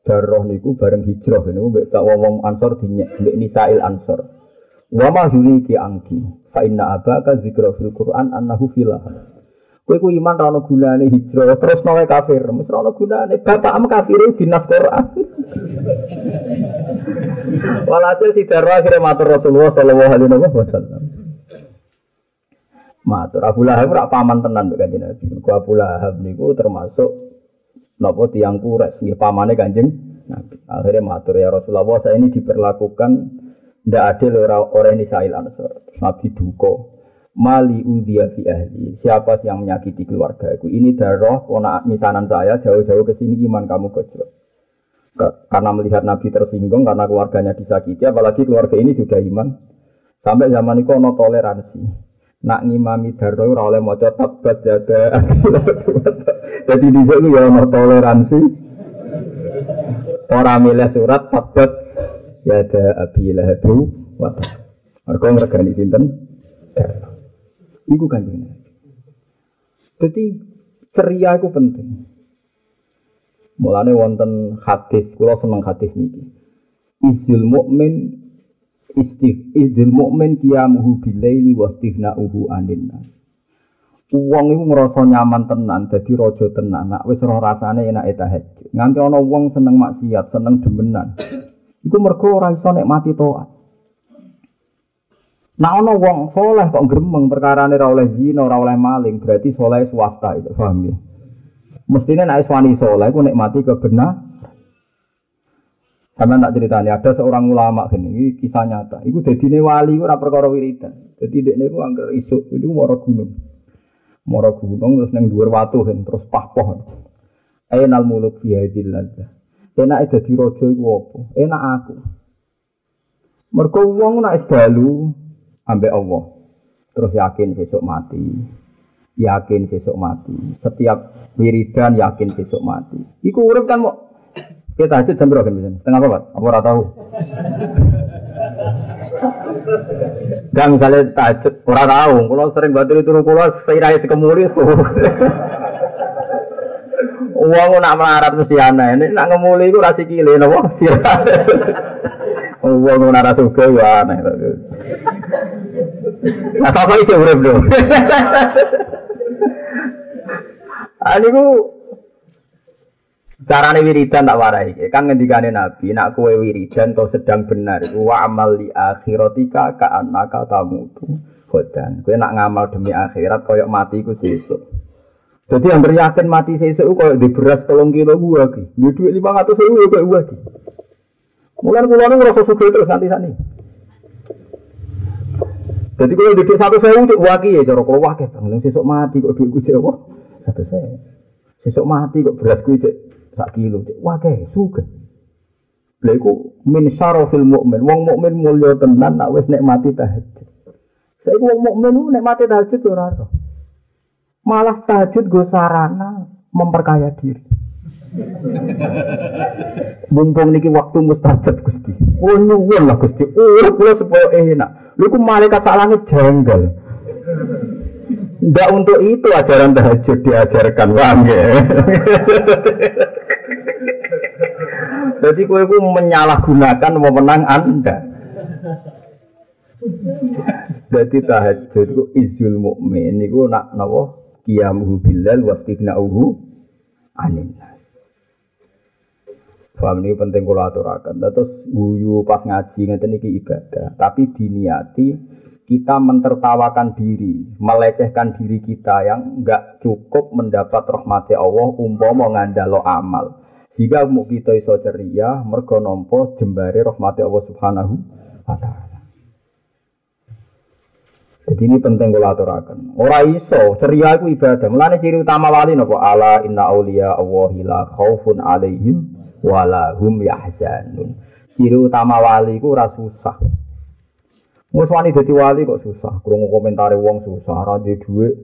Darroh niku bareng hijrah ini mbek tak wong Ansor dinyek mbek Nisail Ansor. Wa ma ki angki. Fa inna abaka zikra fil Qur'an annahu filah. Kowe ku iman ra ono gunane hijrah, terus nawe kafir, mesti ra ono gunane. Bapakmu kafir dinas Quran. Walhasil si Darwa akhirnya matur Rasulullah Sallallahu Alaihi Wasallam. Matur Abu Lahab rak paman tenan mbek Kanjeng Nabi. Ku Abu Lahab niku termasuk napa tiang kures nggih pamane Kanjeng Nabi. Akhirnya matur ya Rasulullah saya ini diperlakukan ndak adil orang orang ini sahil ansor. Nabi duko mali udia fi ahli. Siapa yang menyakiti keluarga aku? Ini darah ponak misanan saya jauh-jauh ke sini iman kamu gojlok. Karena melihat Nabi tersinggung karena keluarganya disakiti, apalagi keluarga ini sudah iman. Sampai zaman itu ono toleransi. Nak ngimami darah ora oleh maca tabat jaga. Jadi di sini ya ono toleransi. Orang milih surat tabat ada abi lahabu wa Mereka ngregani sinten? Iku kanjeng Jadi ceria itu penting. Mulane wonten hadis, kula seneng hadis niki. Izil mukmin istif izil mukmin qiyamuhu bilaili wa istighna'uhu anin nas. Wong iku ngrasa nyaman tenan, dadi raja tenan. Nak wis ora rasane enak tahajud. Nganti ana wong seneng maksiat, seneng demenan. Iku mergo ora iso nikmati taat. Nah ono wong soleh kok gremeng perkara ora oleh zina, ora maling, berarti soleh swasta itu, paham ya? Mestinya naik wani soleh, aku nikmati kebenar. Sama tak ceritanya, ada seorang ulama gini, ini kisah nyata. Iku jadi wali, itu rapor karo wiridan. Jadi dia angker isuk, itu moro gunung. Moro gunung terus neng dua watu terus pah pohon. Enal muluk biadil aja. Enak jadi rojo itu apa? Enak aku. Mereka uang nak dalu, ambek Allah. Terus yakin besok mati. Yakin besok mati. Setiap wiridan yakin besok mati. Iku urip kan mau kita aja jam berapa kan Setengah apa, Apa ora tahu? Gak misalnya tahajud, ora tahu. Kalau sering bantu itu kulo seirai dikemuli. Uang nak melarat mesti aneh. Ini nak ngemuli itu rasi kile, nopo. Uang nak rasa suka ya aneh. Apa itu urip dong? Ani ku carane wiridan tak warai. Kan ngendikane Nabi, nak kowe wiridan kau sedang benar iku wa amal li akhiratika ka annaka tamutu. Khodan. Kowe nak ngamal demi akhirat koyok mati ku sesuk. Jadi yang yakin mati sesuk koyok di beras tolong kilo gua ki. Di duit lima ratus ribu koyok gua ki. Mulai pulau ngerasa suka terus nanti sana. Jadi kalau di satu saya untuk waki ya, cara kalau waki bang, sesuk mati kok duit gue apa? Saya. Sesuk mati kok beras gue cek sak kilo, cek waki suka. Lha iku min syarafil mukmin. Wong mukmin mulya tenan nak wis mati tahajud. Saiki wong mukmin mati tahajud ora ora. Malah tahajud go sarana memperkaya diri. Mumpung niki waktu mustajab Gusti. Oh nyuwun lah Gusti. Urip kula supaya enak. Lu ku malaikat salangnya jengkel. Enggak untuk itu ajaran tahajud diajarkan wang ya. Jadi kue ku menyalahgunakan wewenang Anda. Jadi tahajud ku izul mukmin niku nak napa qiyamuhu bilal wastighna'uhu anin Paham ini penting kalau aturakan. Terus guyu pas ngaji ngeten iki ibadah. Tapi diniati kita mentertawakan diri, melecehkan diri kita yang enggak cukup mendapat rahmati Allah umpama ngandalo amal. Jika mau kita iso ceria, mergo nompo jembare rahmati Allah Subhanahu wa taala. Jadi ini penting kalau aturakan. Orang iso ceria itu ibadah. Mulane ciri utama wali nopo ala inna auliya Allahi la khaufun alaihim walahum yahzanun. Ciri utama wali ku ora susah. Wis wani dadi wali kok susah. Krungu komentare wong susah, ora duwe dhuwit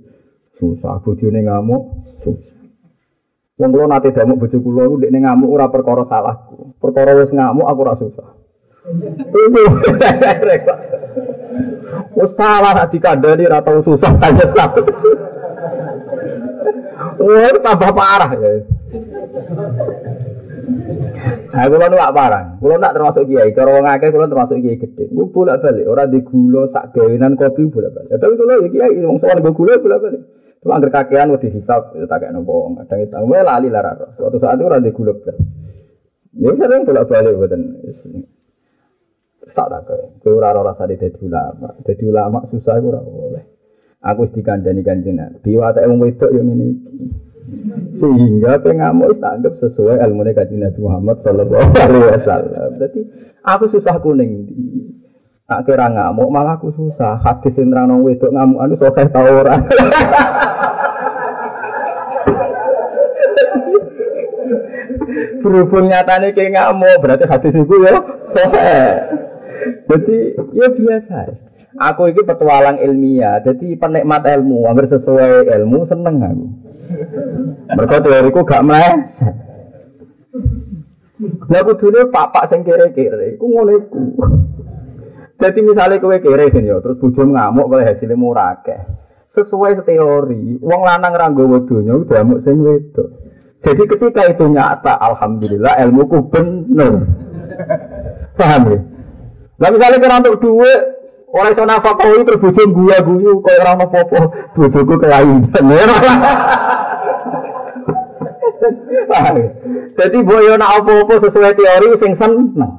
susah, bojone ngamuk susah. Wong kula nate damuk bojo kula iku ndekne ngamuk ora perkara salahku. Perkara wis ngamuk aku ora susah. Wis salah nek dikandani ora tau susah tanya nyesal. Wah, tambah parah ya. Nah, kalau nu parang, kalau nak termasuk kiai, cara wong akeh kalau termasuk kiai gede. Gue bolak balik, orang di gula sak gawenan kopi bolak balik. Tapi kalau ya kiai, wong sowan gue gula bolak balik. Cuma angker kakean udah hisap, ya tak kayak nopo. Kadang itu, gue lali lah Suatu saat itu orang di gula balik. Ya sering bolak balik buatan. Tak tak kayak, gue ora rasa di jadi ulama. Jadi ulama susah gue ora boleh. Aku dikandani kanjeng Nabi, watak wong wedok yang ini. Sehingga pengamuk anggap sesuai ilmu kaji Nabi Muhammad Sallallahu Alaihi Wasallam. Jadi aku susah kuning. Tak kira ngamuk malah aku susah. Hadis yang terang wedok ngamuk anu sokai tau orang. Berhubung nyatanya kayak ngamuk berarti hadis itu ya sokai. Jadi ya biasa. Aku ini petualang ilmiah, jadi penikmat ilmu, hampir sesuai ilmu seneng aku. Mereka teoriku gak meh. Lah kudune papak sing kere-kere iku ngono iku. Jadi misalnya kowe kere kan ya, terus bojo ngamuk kowe hasilnya murah. Sesuai teori, wong lanang ra nggawa udah amuk sing wedok. Jadi ketika itu nyata, alhamdulillah ilmuku bener. Paham ya? Lah misalnya kira untuk duit, orang iso nafkahi terus bojo gua guyu koyo ora ono apa-apa, bojoku kelainan. Jadi boyo nak apa-apa sesuai teori sing seneng.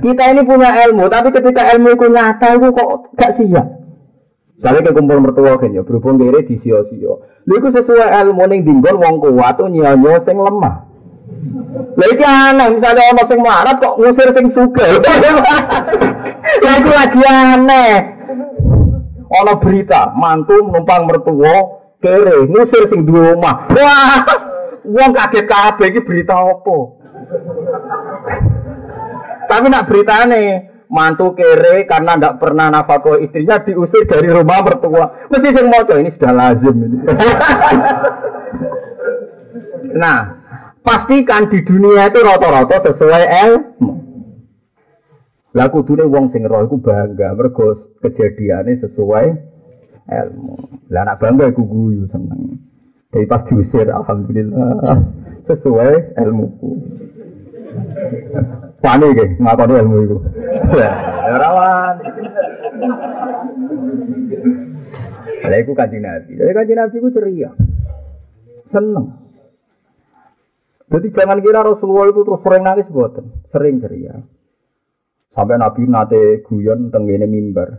Kita ini punya ilmu, tapi ketika ilmu itu nyata itu kok gak siap. Misalnya ke kumpul mertua kan ya, berhubung kiri di sio-sio. Lu itu sesuai ilmu ning dinggon wong kuat tuh nyonyo sing lemah. Lah iki aneh, misalnya ono sing marat kok ngusir sing sugih. Lah iku lagi aneh. Ono berita, mantu menumpang mertua kere ngusir sing duwe omah. Wah, wong kaget kabeh iki berita apa? Tapi nak beritane mantu kere karena tidak pernah nafkah istrinya diusir dari rumah mertua. Mesti sing maca ini sudah lazim ini. nah, pastikan di dunia itu rata-rata sesuai ilmu. Lah kudune wong sing roh iku bangga mergo kejadiannya sesuai ilmu. Lah anak bangga guyu seneng. Tapi pas diusir alhamdulillah sesuai ilmuku. Wani ke ngakoni ilmu iku. Ya rawan. Lah iku kanjeng Nabi. Jadi kanjeng Nabi ku ceria. Seneng. Jadi jangan kira Rasulullah itu terus sering nangis buatan, sering ceria. Sampai Nabi nate guyon tenggene mimbar.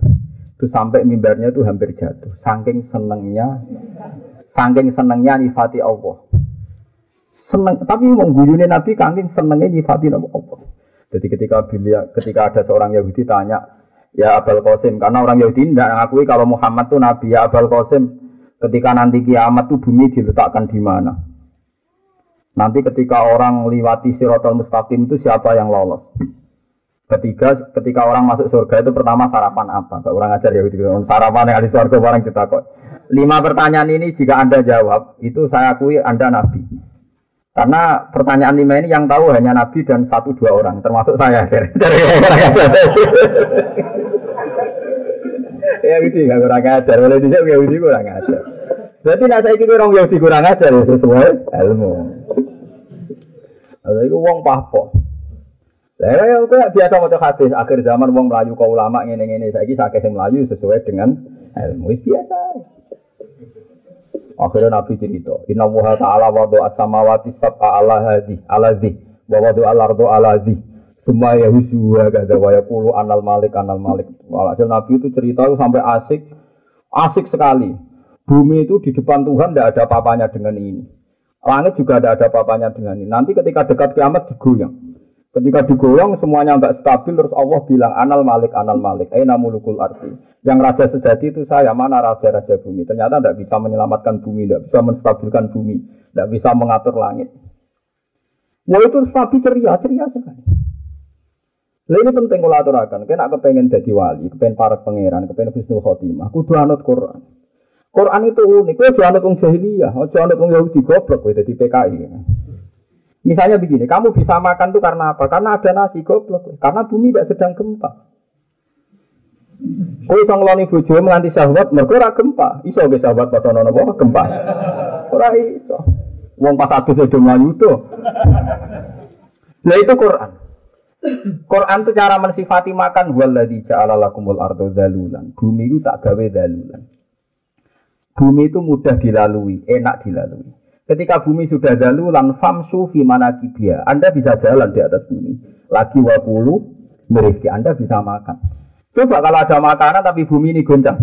Itu sampai mimbarnya itu hampir jatuh. Saking senengnya, saking senengnya nifati Allah. Seneng, tapi mengguyuni Nabi saking senengnya nifati Allah. Jadi ketika bila, ketika ada seorang Yahudi tanya, ya Abul Qasim, karena orang Yahudi tidak mengakui kalau Muhammad itu Nabi, ya Abul Qasim, ketika nanti kiamat itu bumi diletakkan di mana? Nanti ketika orang lewati sirotol mustaqim itu siapa yang lolos? Ketiga, ketika orang masuk surga itu pertama sarapan apa? Kalau orang ajar ya, sarapan yang ada di surga orang kita kok. Lima pertanyaan ini jika anda jawab, itu saya akui anda nabi. Karena pertanyaan lima ini yang tahu hanya nabi dan satu dua orang, termasuk saya. ya gitu, nggak kurang ajar. Boleh dijawab ya gitu kurang ajar. Berarti nak saya kira orang Yahudi kurang ajar ya sesuai ilmu. Lalu itu uang pahpoh. Lah ya kok biasa maca hadis akhir zaman wong melayu kau ulama ngene-ngene saiki sakit sing melayu sesuai dengan ilmu biasa. Akhirnya Nabi cerita, Inna wuha ta'ala wa do'a samawati sab'a ala hadi, ala zi, wa wa do'a lardo ala zi. Semua ya husuha wa anal malik, anal malik. Walhasil Nabi itu cerita sampai asik, asik sekali. Bumi itu di depan Tuhan tidak ada apa-apanya dengan ini. Langit juga tidak ada apa-apanya dengan ini. Nanti ketika dekat kiamat digoyang. Ketika digoyang semuanya nggak stabil terus Allah bilang anal malik anal malik. Eh namulukul arti. Yang raja sejati itu saya mana raja-raja bumi. Ternyata tidak bisa menyelamatkan bumi, tidak bisa menstabilkan bumi, tidak bisa mengatur langit. Wah itu sapi ceria, ceria sekali. Nah ini penting kalau aturakan. Kena kepengen jadi wali, kepengen para pangeran, kepengen husnul khotimah. Kudu anut Quran. Quran itu unik. Kau jangan anut jahiliyah, jangan anut Yahudi goblok. Kau jadi PKI. Misalnya begini, kamu bisa makan tuh karena apa? Karena ada nasi goblok. Karena bumi tidak sedang gempa. Kowe iso ngeloni bojo nganti syahwat mergo ora gempa. Iso ge syahwat pas ana napa gempa. Ora iso. Wong pas satu sudah melayu tuh. Nah itu Quran. Quran itu cara mensifati makan waladhi ja'ala lakumul ardo dalulan. Bumi itu tak gawe dalulan. Bumi itu mudah dilalui, enak dilalui. Ketika bumi sudah dalulan famsu fi manakibia. Anda bisa jalan di atas bumi. Lagi wakulu meriski Anda bisa makan. Coba kalau ada makanan tapi bumi ini goncang.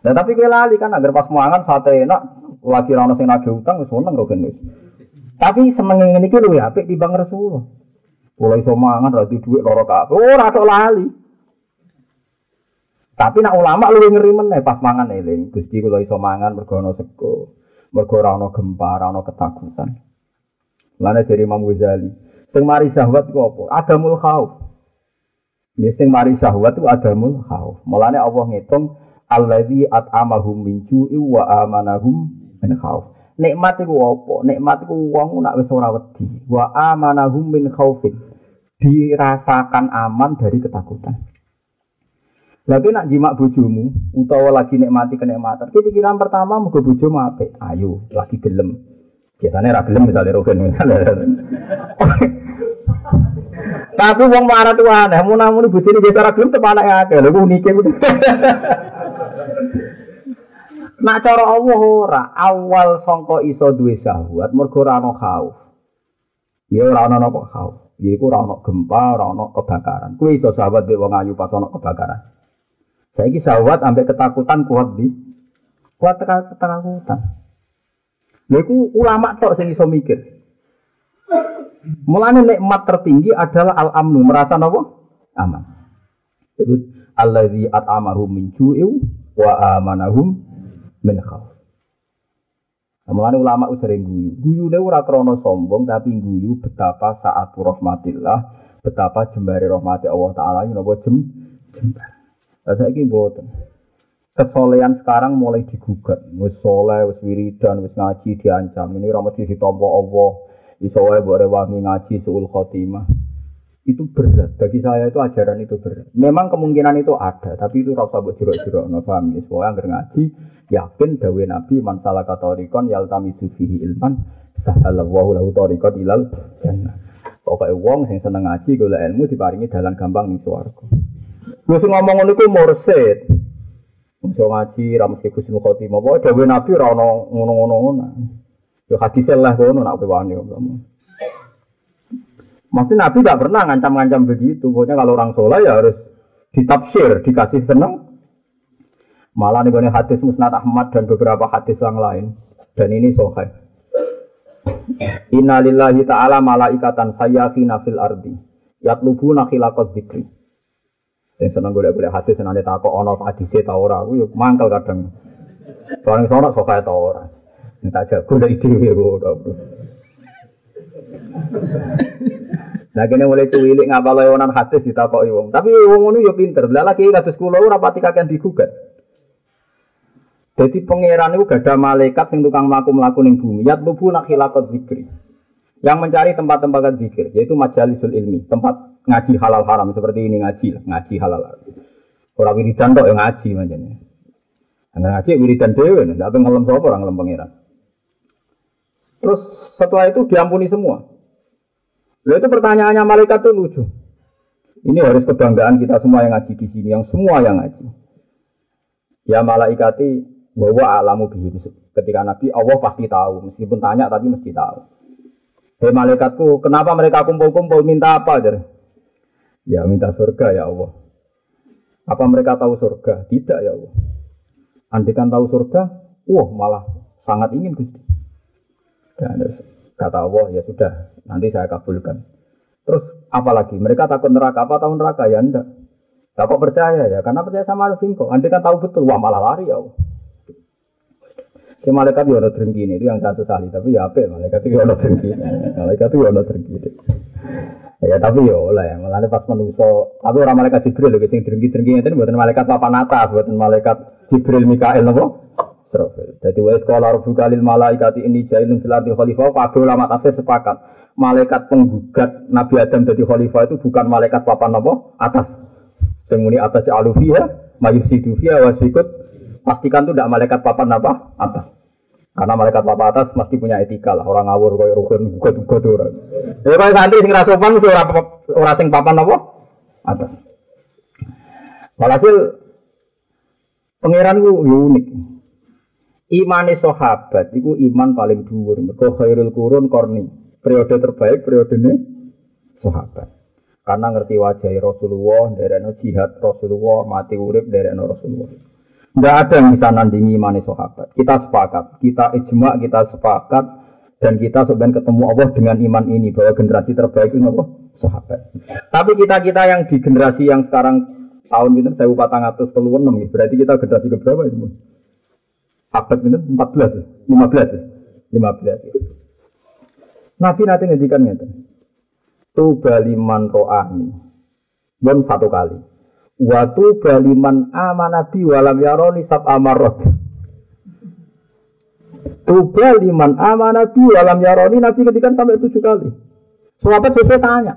Nah tapi gue lali kan agar pas mangan sate enak lagi rano sing nagih utang wis seneng kok Tapi seneng ngene iki ya apik timbang Rasulullah. Mulai iso mangan ra duit loro kabeh. Ora tok lali. Tapi nak ulama lu ngeri meneh pas mangan eling. Gusti kula iso mangan mergo ana sego. Mergo ora ana gempa, ora ketakutan. Lane dari Imam Ghazali. Sing mari syahwat ku apa? Adamul khauf. Ya sing mari syahwat ku adamul khauf. Mulane Allah ngitung alladzi at'amahum min ju'i wa amanahum min khauf. Nikmat iku apa? Nikmat iku wong nak wis ora. Wa amanahum min khaufin. Dirasakan aman dari ketakutan. Lagi nak jimak bojomu utawa lagi nikmati kenikmatan. Kita pikiran pertama muga bojomu apik. Ayo, lagi gelem. Biasanya ra gelem misalnya rogen. Tapi wong marah tuh aneh, mau namun bojone biasa ra gelem tepan anake akeh. Lha unike ku. Nak cara Allah ora, awal sangka iso duwe syahwat mergo ora ana khauf. Ya ora ana napa khauf. Ya iku ora ana gempa, ora ana kebakaran. Kuwi iso sahabat dhe wong ayu pas ana kebakaran. Saya ini sawat sampai ketakutan kuat di kuat ketakutan. Lha ulama tok sing iso mikir. Mulane nikmat tertinggi adalah al-amnu, merasa napa? Aman. Itu allazi at'amahum min ju'in wa amanahum min khauf. Mulane ulama sering guyu. Guyune ora krana sombong tapi guyu betapa saat rahmatillah, betapa jembare rahmati Allah taala napa jem jembar. Saya ini boten. Kesolehan sekarang mulai digugat. Wis soleh, wis wiridan, wis ngaji diancam. Ini ramadhan di ditompo Allah. Iso wae mbok rewangi ngaji suul khotimah. Itu berat. Bagi saya itu ajaran itu berat. Memang kemungkinan itu ada, tapi itu rasa buat jerok-jerok. No, paham ya? Soalnya ngaji, yakin dawe Nabi man salah katorikon yaltami sufihi ilman sahalallahu lahu torikon ilal jannah. Pokoknya wong sing seneng ngaji, gula ilmu diparingi dalam gampang nih suaraku. Gue sing ngomong ngono iku mursid. Iso ngaji ra mesti Husnul Khotimah. Pokoke dawuh Nabi ora ono ngono-ngono ngono. Yo hadis lah ngono nak kowe wani Maksudnya Nabi tidak pernah ngancam-ngancam begitu. Pokoknya kalau orang soleh ya harus ditafsir, dikasih seneng. Malah nih hadis Musnad Ahmad dan beberapa hadis yang lain. Dan ini sohai. Innalillahi ta'ala malaikatan sayyafina fil ardi. Yatlubuna khilaqat dzikri. Yang seneng golek-golek hati senang takok ono hadise ta ora, aku yuk mangkel kadang. Soalnya sono sok ta ora. Tak jago dari dhewe kok. Nah kene mulai cuwilik ngapal lewonan hadis ditakoki wong. Tapi wong ngono yo pinter. Lah lagi kados kula ora pati kakean digugat. Jadi pangeran itu gak ada malaikat yang tukang melaku-melaku ning bumi. Yat lubu nak hilakot zikri. Yang mencari tempat-tempat zikir, yaitu majalisul ilmi, tempat ngaji halal haram seperti ini ngaji lah, ngaji halal haram. Orang wiridan kok yang ngaji macamnya. Karena ngaji wiridan dewe, tapi ngelem sapa orang ngelem pangeran. Terus setelah itu diampuni semua. Lalu itu pertanyaannya malaikat itu lucu. Ini harus kebanggaan kita semua yang ngaji di sini, yang semua yang ngaji. Ya malaikati bahwa alamu bihim. Ketika Nabi Allah pasti tahu, meskipun tanya tapi mesti tahu. Hei malaikatku, kenapa mereka kumpul-kumpul minta apa? Jadi, Ya minta surga ya Allah. Apa mereka tahu surga? Tidak ya Allah. Andikan tahu surga, wah malah sangat ingin Gusti. Dan kata Allah ya sudah, nanti saya kabulkan. Terus apalagi mereka takut neraka apa tahu neraka ya enggak. Tak percaya ya, karena percaya sama Arifin kok. Andai kan tahu betul, wah malah lari ya Allah. Si malaikat ada ini, itu yang saya sesali. Tapi ya apa malaikat itu ada ini. Malaikat itu ada ini. Ya tapi ya oleh, malah pas menuso, tapi orang malaikat Jibril lho sing drengki-drengki ngeten buatan malaikat papan atas, buatan malaikat Jibril Mikael napa? Israfil. Jadi wa sekolah rabbuka lil malaikati ini jailun fil ardi khalifah, kabeh ulama tafsir sepakat. Malaikat penggugat Nabi Adam jadi khalifah itu bukan malaikat papan napa? Atas. Sing muni atas alufiha, mayusidu fiha wasikut pastikan itu tidak malaikat papan apa? Atas. Karena malaikat papan atas mesti punya etika lah. Orang ngawur kaya rukun gugat-gugat orang. Ya kaya santri sing ra sopan mesti ora ora sing papan apa? Atas. Walhasil pangeran unik. Imane sahabat iku iman paling dhuwur. Mergo khairul qurun korni. Periode terbaik periodene sahabat. Karena ngerti wajah Rasulullah, dari jihad Rasulullah, mati urip dari Rasulullah. Tidak ada yang bisa nandingi iman sahabat. Kita sepakat, kita ijma, kita sepakat, dan kita sebenarnya ketemu Allah dengan iman ini bahwa generasi terbaik itu apa? Sahabat. Tapi kita kita yang di generasi yang sekarang tahun ini saya upah ratus puluh enam, berarti kita generasi keberapa itu? Abad ini empat belas, lima belas, lima belas. Nabi nanti ngedikan itu. Tuba liman ro'ani. Bon satu kali. Watu baliman amanabi walam yaroni sab amarot. Tuba liman amanabi walam yaroni Nabi ketika sampai tujuh kali. Sahabat sesuai tanya,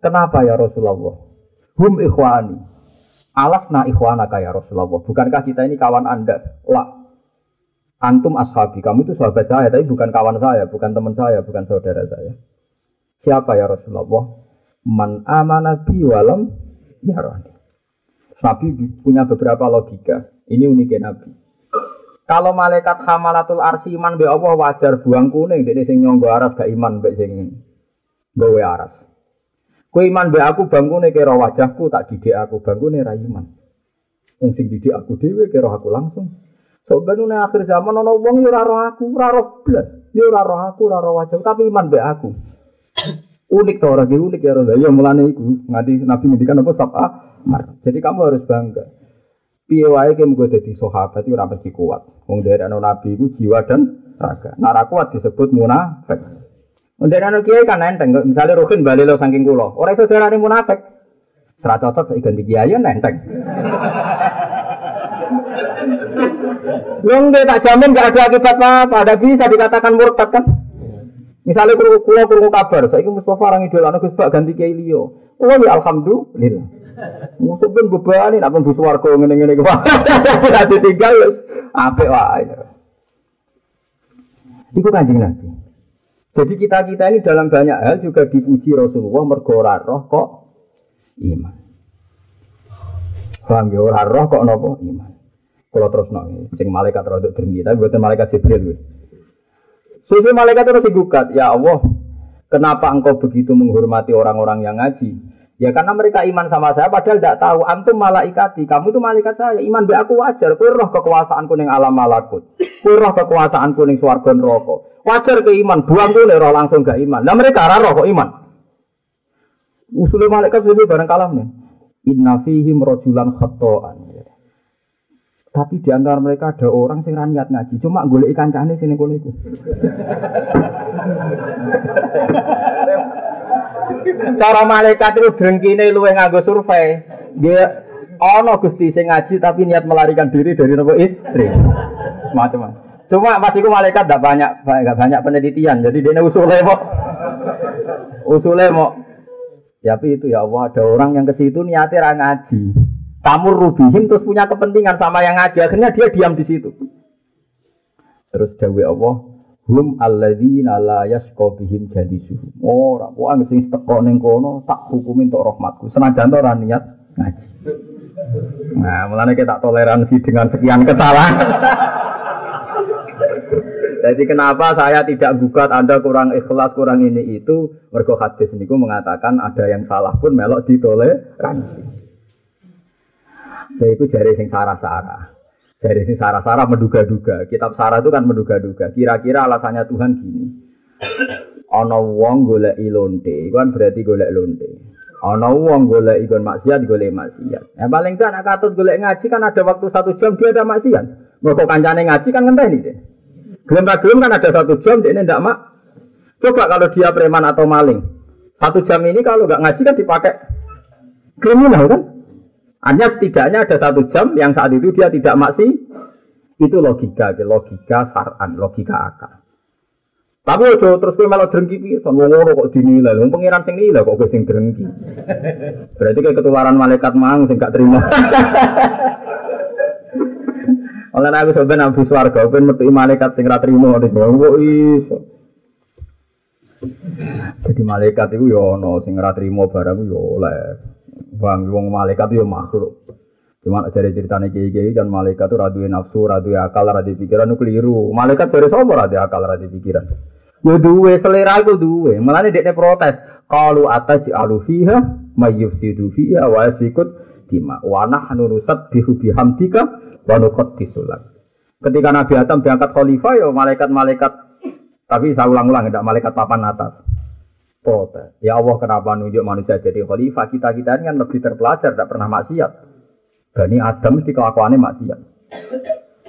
kenapa ya Rasulullah? Hum ikhwani. Alasna ikhwana ya Rasulullah. Bukankah kita ini kawan anda? Lah. Antum ashabi. Kamu itu sahabat saya, tapi bukan kawan saya, bukan teman saya, bukan saudara saya. Siapa ya Rasulullah? Man amana bi walam yarani. Nabi punya beberapa logika. Ini uniknya Nabi. Kalau malaikat hamalatul arsi iman be Allah wajar buang kuning, dene sing nyonggo aras gak iman be sing gawe aras. Ku iman be aku bangkune kira wajahku tak didik aku bangkune ra iman. Wong sing didik aku dhewe kira aku langsung. So benune akhir zaman ana wong yo ora roh aku, ora roh blas. Yo ora roh aku, ora roh wajah, tapi iman be aku unik tuh orang unik ya Rasul. Ya mulane iku ngadi Nabi ngendikan apa sab'a Jadi kamu harus bangga. Piye wae kamu gue jadi sahabat itu ora mesti kuat. Wong dari anu Nabi itu jiwa dan raga. Nara kuat disebut munafik. Anu kiai kan enteng. Misalnya Rukin balik lo saking kulo. Orang itu darah munafik. Serat cocok saya ganti kiai enteng. Wong dia tak jamin gak ada akibat apa-apa. Ada bisa dikatakan murtad kan? Misalnya kurung kulo kurung kabar, saya ingin Mustafa orang idola Gus Bak ganti Kiai Lio. Oh ya alhamdulillah. Musuh pun beban ini, apa bus warga ngene ngene ke Tidak ditinggal ya, apa wae. Itu kanjeng Nabi. Jadi kita kita ini dalam banyak hal juga dipuji Rasulullah mergora roh kok iman. Paham ya roh kok nopo iman. Kalau terus nong, sing malaikat rodok dengki, tapi buatan malaikat Jibril. Sufi malaikat terus digugat, ya Allah, kenapa engkau begitu menghormati orang-orang yang ngaji? Ya karena mereka iman sama saya padahal tidak tahu antum malaikati, kamu itu malaikat saya. Iman be aku wajar, kowe kekuasaan kuning alam malakut. Kowe roh kekuasaan kuning swarga neraka. Wajar ke iman, buang kowe roh langsung gak iman. Nah mereka ora roh kok iman. Usul malaikat sudah bareng kalam nih. Inna fihim rojulan khata'an. Tapi di antara mereka ada orang sing niat ngaji, cuma golek ikan cahane sini kono iku. Cara malaikat itu drengkine luwih nganggo survei. Dia ono Gusti sing ngaji tapi niat melarikan diri dari nopo istri. Semacam Cuma pas itu malaikat tidak banyak enggak banyak penelitian. Jadi dia usulnya mau usulnya mau ya, tapi itu ya Allah ada orang yang ke situ niatnya ngaji kamu rubihim terus punya kepentingan sama yang ngaji akhirnya dia diam di situ terus dawe Allah hum alladzina la yasqa bihim jalisuhum ora oh, wong sing teko ning kono tak hukumi untuk rahmatku. Senajan ora niat ngaji. Nah mulane kita toleransi dengan sekian kesalahan. Jadi kenapa saya tidak gugat Anda kurang ikhlas, kurang ini itu? Mergo hadis niku mengatakan ada yang salah pun melok ditoleransi. Ya itu jari sing sarah-sarah. Jari sing sarah-sarah menduga-duga. Kitab sarah itu kan menduga-duga. Kira-kira alasannya Tuhan gini. Ana wong golek lonte, itu kan berarti golek lonte. Ana wong golek ikon maksiat, golek maksiat. Ya paling kan anak katut golek ngaji kan ada waktu satu jam dia ada maksiat. Mergo kancane ngaji kan ngenteni deh. Gelem gelem kan ada satu jam dia ndak mak. Coba kalau dia preman atau maling. Satu jam ini kalau nggak ngaji kan dipakai kriminal kan? Hanya setidaknya ada satu jam yang saat itu dia tidak masih itu logika, logika saran, logika akal. Tapi ojo terus kowe malah drengki pisan wong ngono kok dinilai. Wong pangeran sing nilai kok kowe sing drengki. Berarti kayak ketularan malaikat mang sing gak terima. Oleh aku sebenarnya nabi swarga ben metu malaikat sing ra trimo kok iso. Jadi malaikat itu ya ono sing ora trimo barang ya oleh. Bang wong malaikat ya makhluk. Cuma dari ceritanya kiai-kiai kan malaikat itu radu nafsu, radu akal, radu pikiran itu keliru. Malaikat dari sama radu akal, radu pikiran. Ya duwe selera itu duwe. Malah ini dia protes. Kalau atas alu fiha, mayyufsidu fiha, wa yasikut dima. Wa nahnu nusat bihu bihamdika, wa nukot disulat. Ketika Nabi Adam diangkat khalifah, ya malaikat-malaikat. Tapi saya ulang-ulang, tidak malaikat papan atas. Protes. Ya Allah kenapa nunjuk manusia jadi khalifah? Kita-kita ini kan lebih terpelajar, tidak pernah maksiat. Bani Adam mesti kelakuannya maksiat.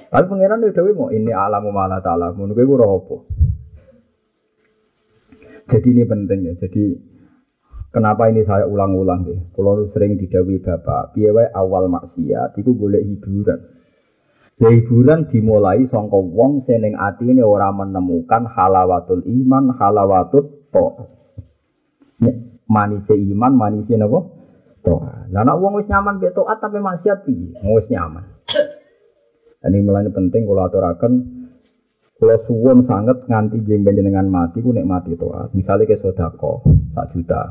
Tapi pangeran itu dewi mau ini alamu malah ta'ala. Menurut gue apa? Jadi ini penting ya. Jadi kenapa ini saya ulang-ulang deh. Kalau sering didawi bapak, piye awal maksiat itu boleh hiburan. Ya hiburan dimulai sangka wong seneng ini orang menemukan halawatul iman, halawatul to. Manise iman, manise napa? Toa. Lah nek wong wis nyaman mek taat tapi maksiat piye? Wis nyaman. Ini mulai penting kalau aturakan kalau suwon sangat nganti jengben dengan mati, ku nek mati toat. Misalnya ke sodako, sak juta,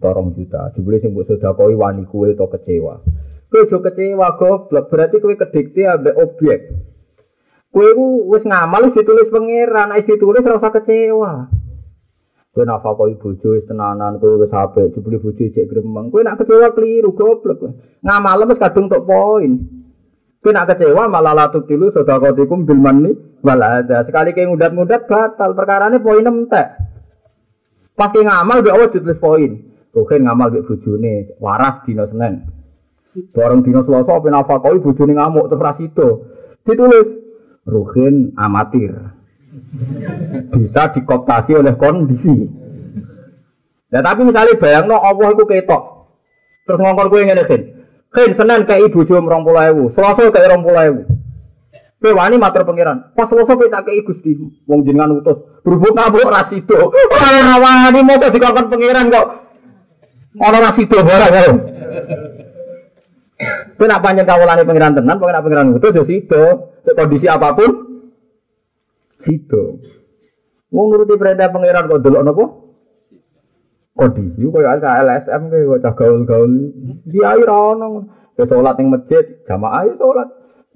torong juta. Jebule sing mbok sodakoi wani kue to kecewa. Kue jo kecewa goblok, berarti kue kedikte ambek objek. Kue ku wis ngamal ditulis pangeran, wis ditulis ora usah kecewa. Kowe nak fakoi bojo wis tenanan, kowe wis apik, jebule bojo cek gremeng. Kowe nak kecewa keliru goblok. Ngamal wis kadung tok poin. Kowe nak kecewa malah latu tilu sedekatikum bil manni wal ada. Sekali kayak ngudat-ngudat batal, perkarane poin entek. Pas ki ngamal mbek Allah ditulis poin. Kowe ngamal mbek bojone waras dina Senin. Bareng dina Selasa apa nafakoi bojone ngamuk terus ra Ditulis Ruhin amatir bisa dikoptasi oleh kondisi. Nah tapi misalnya bayang no Allah itu ketok, terus ngongkor gue ngene kan, kan senen kayak ibu jom rong pulau selasa kayak rong pulau ewu. Kowe wani pangeran. Pas selasa kowe tak kei Gusti, wong jenengan utus. Berhubung nabuk rasido. Ora rawani mau dikongkon pangeran kok. Ana rasido barang karo. Kowe nak panjang kawulane pangeran tenan, pangeran pangeran utus yo sido. Kondisi apa pun Sido. Mau nuruti perintah pangeran kok delok napa? Kondisi koyo LSM kowe kok cah gaul-gaul. Kiai ra ono. Ke salat ning masjid, jamaah ya salat.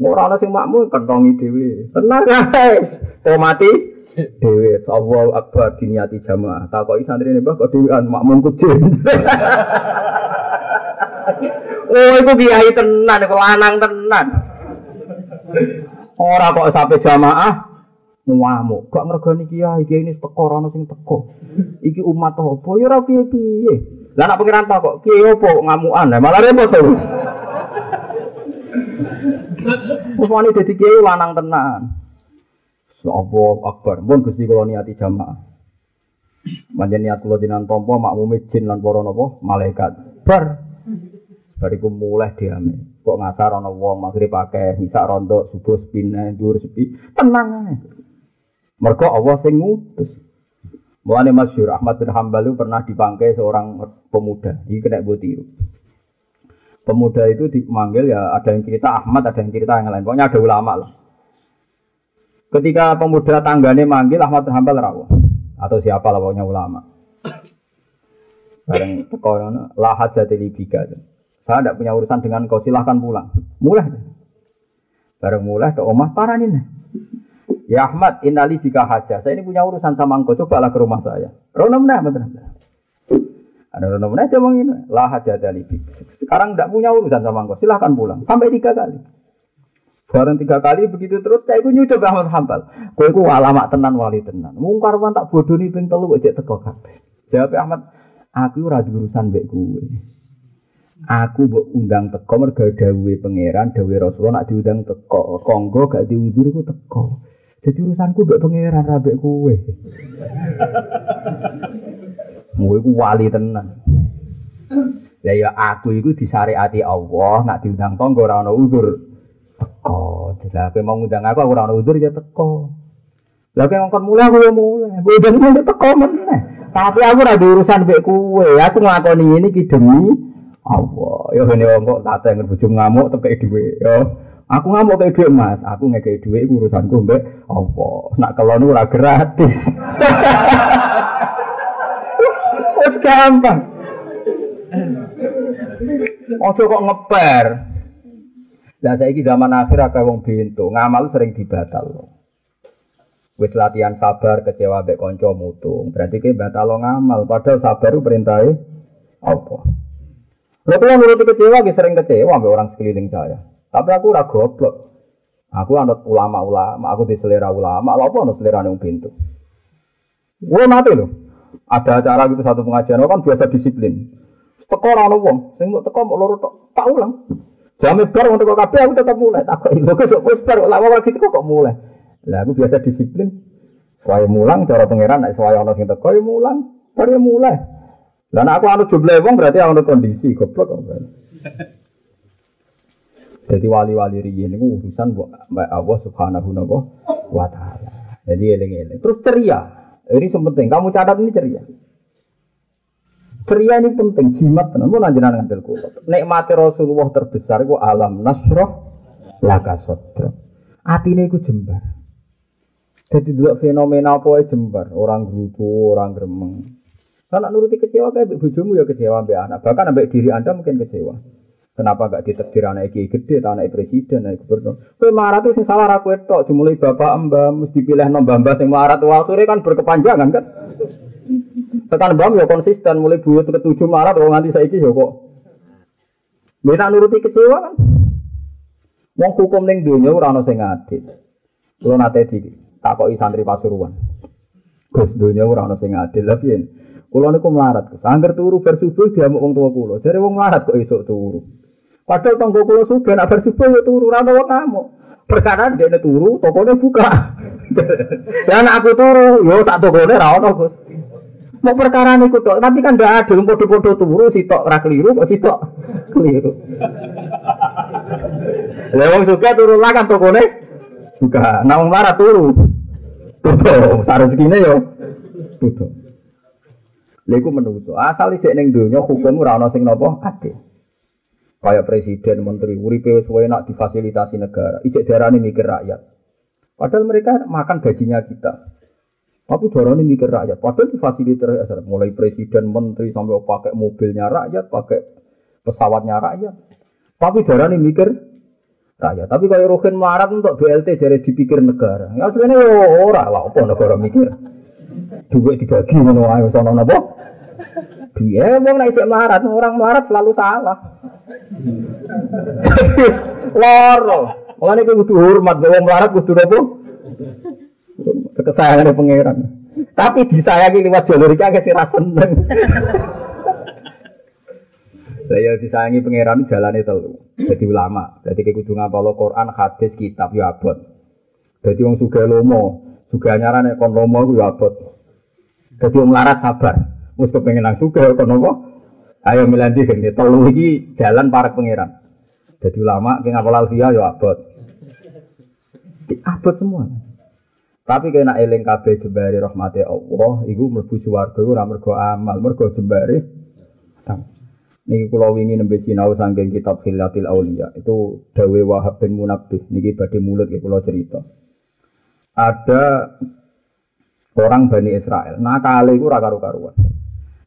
Ora ana sing makmum kentongi dhewe. Tenang guys. Kok mati dhewe Allahu akbar diniati jamaah. Takoki santrine Mbah kok dhewean makmum kecil. oh, iku kiai tenan, kok lanang tenan. Ora kok sampai jamaah ngamuk. Gak ngergani kiai, kiai ini teko ora sing teko. Iki umat apa? Ya ora piye-piye. Lah nak pengiran tak kok kiai apa ngamukan? Lah malah repot to. Wani dadi kiai lanang tenan. Sapa akbar. Mun Gusti kula niati jamaah. Manjen niat kula dinan tampa makmume jin lan para napa malaikat. Bar. Bariku mulai diame. Kok ngasar ana wong magrib akeh, nisa rontok, subuh sepine, dhuwur sepi. Tenang ae. Mereka Allah sing ngutus. Mulane masyhur Ahmad bin Hambal pernah dipangkai seorang pemuda. Ini kena tiru. Pemuda itu dipanggil ya ada yang cerita Ahmad, ada yang cerita yang lain. Pokoknya ada ulama lah. Ketika pemuda tanggane manggil Ahmad bin Hambal rawuh atau siapa lah pokoknya ulama. Bareng teko lah hajat libika. Saya tidak punya urusan dengan kau silahkan pulang. Mulai. Bareng mulai ke omah paranin. Ya Ahmad, inali bika haja. Saya ini punya urusan sama engkau. Coba lah ke rumah saya. Rono mana betul. Ada rono mana dia ngomong. Lah haja dari Sekarang tidak punya urusan sama engkau. Silahkan pulang. Sampai tiga kali. Barang tiga kali begitu terus saya itu nyucoba Ahmad Hambal. Kau itu alamak tenan wali tenan. Mungkar tak bodoh nih ping telu aja teko kabeh. Jawab Ahmad, aku ora urusan kowe. Aku mbok undang teko mergo dawuhe pangeran, dawuhe Rasulullah nak diundang teko. Konggo gak diundur iku teko. Jadi urusanku mbek pangeran rabek kowe. Kowe ku wali tenan. Lah ya aku iku disariati Allah nak diundang tangga ora ana udur. Teko. Lah kowe mau ngundang aku ora ana udur ya teko. Lah kowe ngkon mulai aku ya mulai. Kowe mulai teko meneh. Tapi aku ora urusan mbek kowe. Aku nglakoni ini ki demi Allah. Ya ngene wong kok tak tengen bojo ngamuk teke dhewe. Ya Aku ngamuk kayak duit mas, aku nggak kayak duit urusanku mbak? Nak nu ora gratis. Terus gampang. Ojo kok ngeper. Lah saiki zaman akhir akeh wong bento, ngamal sering dibatal. Wis latihan sabar kecewa mbek kanca mutung. Berarti ke batal ngamal, padahal sabar perintahe apa? Lha kula nuruti kecewa ge sering kecewa mbek orang sekeliling saya. Tapi aku ora goblok. Aku anut ulama-ulama, aku di selera ulama, lha apa anut selera wong pintu. Gue mati loh. Ada acara gitu satu pengajian, kan biasa disiplin. Teko ora ono wong, sing mau teko mau loro tok, tak ulang. Jame bar untuk teko kabeh aku tetap mulai. Tak kok lho kok wis bar lama lagi teko kok mulai. Lah aku biasa disiplin. Saya mulang cara pangeran nek saya ono sing teko ya mulang, bar ya mulai. Lah aku anut jumlah wong berarti anut kondisi goblok kok. Jadi wali-wali riyen niku urusan mbak Allah Subhanahu wa taala. Jadi eling-eling. Terus ceria. Ini penting. Kamu catat ini ceria. Ceria ini penting, jimat tenan. Mau nanjenan ngambil kulo. Nikmati Rasulullah terbesar itu alam nasroh laka sodro. Atine iku jembar. Jadi dua fenomena apa jembar. Orang gerutu, orang gremeng. Karena nuruti kecewa kayak bojomu ya kecewa ambek anak. Bahkan ambek diri anda mungkin kecewa. Kenapa gak ditetir anak iki gede, anak presiden, anak gubernur? Kue marah tuh salah aku itu, dimulai bapak mbak, mesti pilih nombah mbak sing marah tuh kan berkepanjangan kan? Tekan mbak ya konsisten, mulai buat ketujuh marah tuh nganti saya ya kok. Beda nuruti kecewa kan? Wong hukum ning dunia ora ana sing adil. Kulo nate di takoki santri Pasuruan. Gus dunia ora ana sing adil. Piye? Kulo niku melarat. Angger turu bar subuh diamuk wong tua kulo. Jare wong melarat kok esuk turu. Padahal tonggo kulo sudah nak bersubuh ya turu rata wong kamu. Perkara dia turu, tokonya buka. Dan aku turu, yo tak tokonya ra ono Gus. Mau perkara niku tok, tapi kan ndak adil podo-podo turu sitok ra keliru kok sitok keliru. Lah wong suka turu lah kan tokone buka. Nah wong marah turu. Tutup, sak rezekine yo tutup. Lha iku menungso. Asal isik ning donya hukum ora ana sing napa adil. Kayak presiden, menteri, uripe suwe nak difasilitasi negara. Ijek darah ini mikir rakyat. Padahal mereka makan gajinya kita. Tapi darah ini mikir rakyat. Padahal difasilitasi rakyat. Mulai presiden, menteri, sampai pakai mobilnya rakyat, pakai pesawatnya rakyat. Tapi darah ini mikir rakyat. Tapi kalau Rohin marat untuk BLT jadi dipikir negara. Ya sebenarnya ya ora lah, apa negara mikir. Duit dibagi ngono ae sono napa? Dia mau naik marat, orang marat selalu salah. Loro. Mulane kowe kudu hormat wong melarat kudu apa? Kesayangan pangeran. Tapi disayangi lewat jalur iki akeh sira seneng. Saya disayangi pangeran jalan itu Jadi ulama. Jadi kayak kudu ngapal Quran, hadis, kitab ya abot. Jadi wong suga lomo, suga nyaran kon lomo ya abot. Jadi wong larat sabar. Mus kepengen nang suga kon apa? Ayo milandi gini, telu iki jalan para pangeran. Jadi ulama ki ngapal alfiah ya abot. Abot semua. Tapi kena eling kabeh jembari rahmati Allah, iku mlebu swarga ora mergo amal, mergo jembari. Niki kula wingi nembe sinau saking kitab Khilatil Aulia. Itu dawe Wahab bin Munabbih. Niki badhe mulut ki kula cerita. Ada orang Bani Israel, nakale iku ora karu-karuan.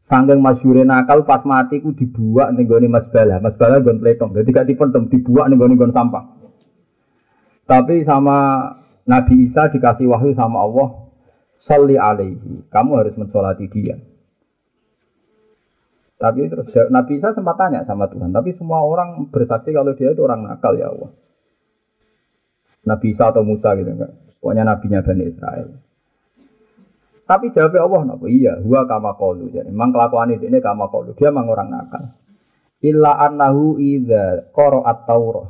Sangking masyure nakal pas mati ku dibuak ning gone Mas Bala. Mas Bala gon pletong. Dadi gak dipendem dibuak ning gone sampah. Tapi sama Nabi Isa dikasih wahyu sama Allah, "Shalli alaihi." Kamu harus mensolati dia. Tapi terus Nabi Isa sempat tanya sama Tuhan, tapi semua orang bersaksi kalau dia itu orang nakal ya Allah. Nabi Isa atau Musa gitu enggak. Pokoknya nabinya Bani Israel. Tapi jawabnya Allah nopo iya, huwa kama kolu. Jadi memang kelakuan ini kama kolu. Dia memang orang nakal. Illa annahu idza qara'at Taurah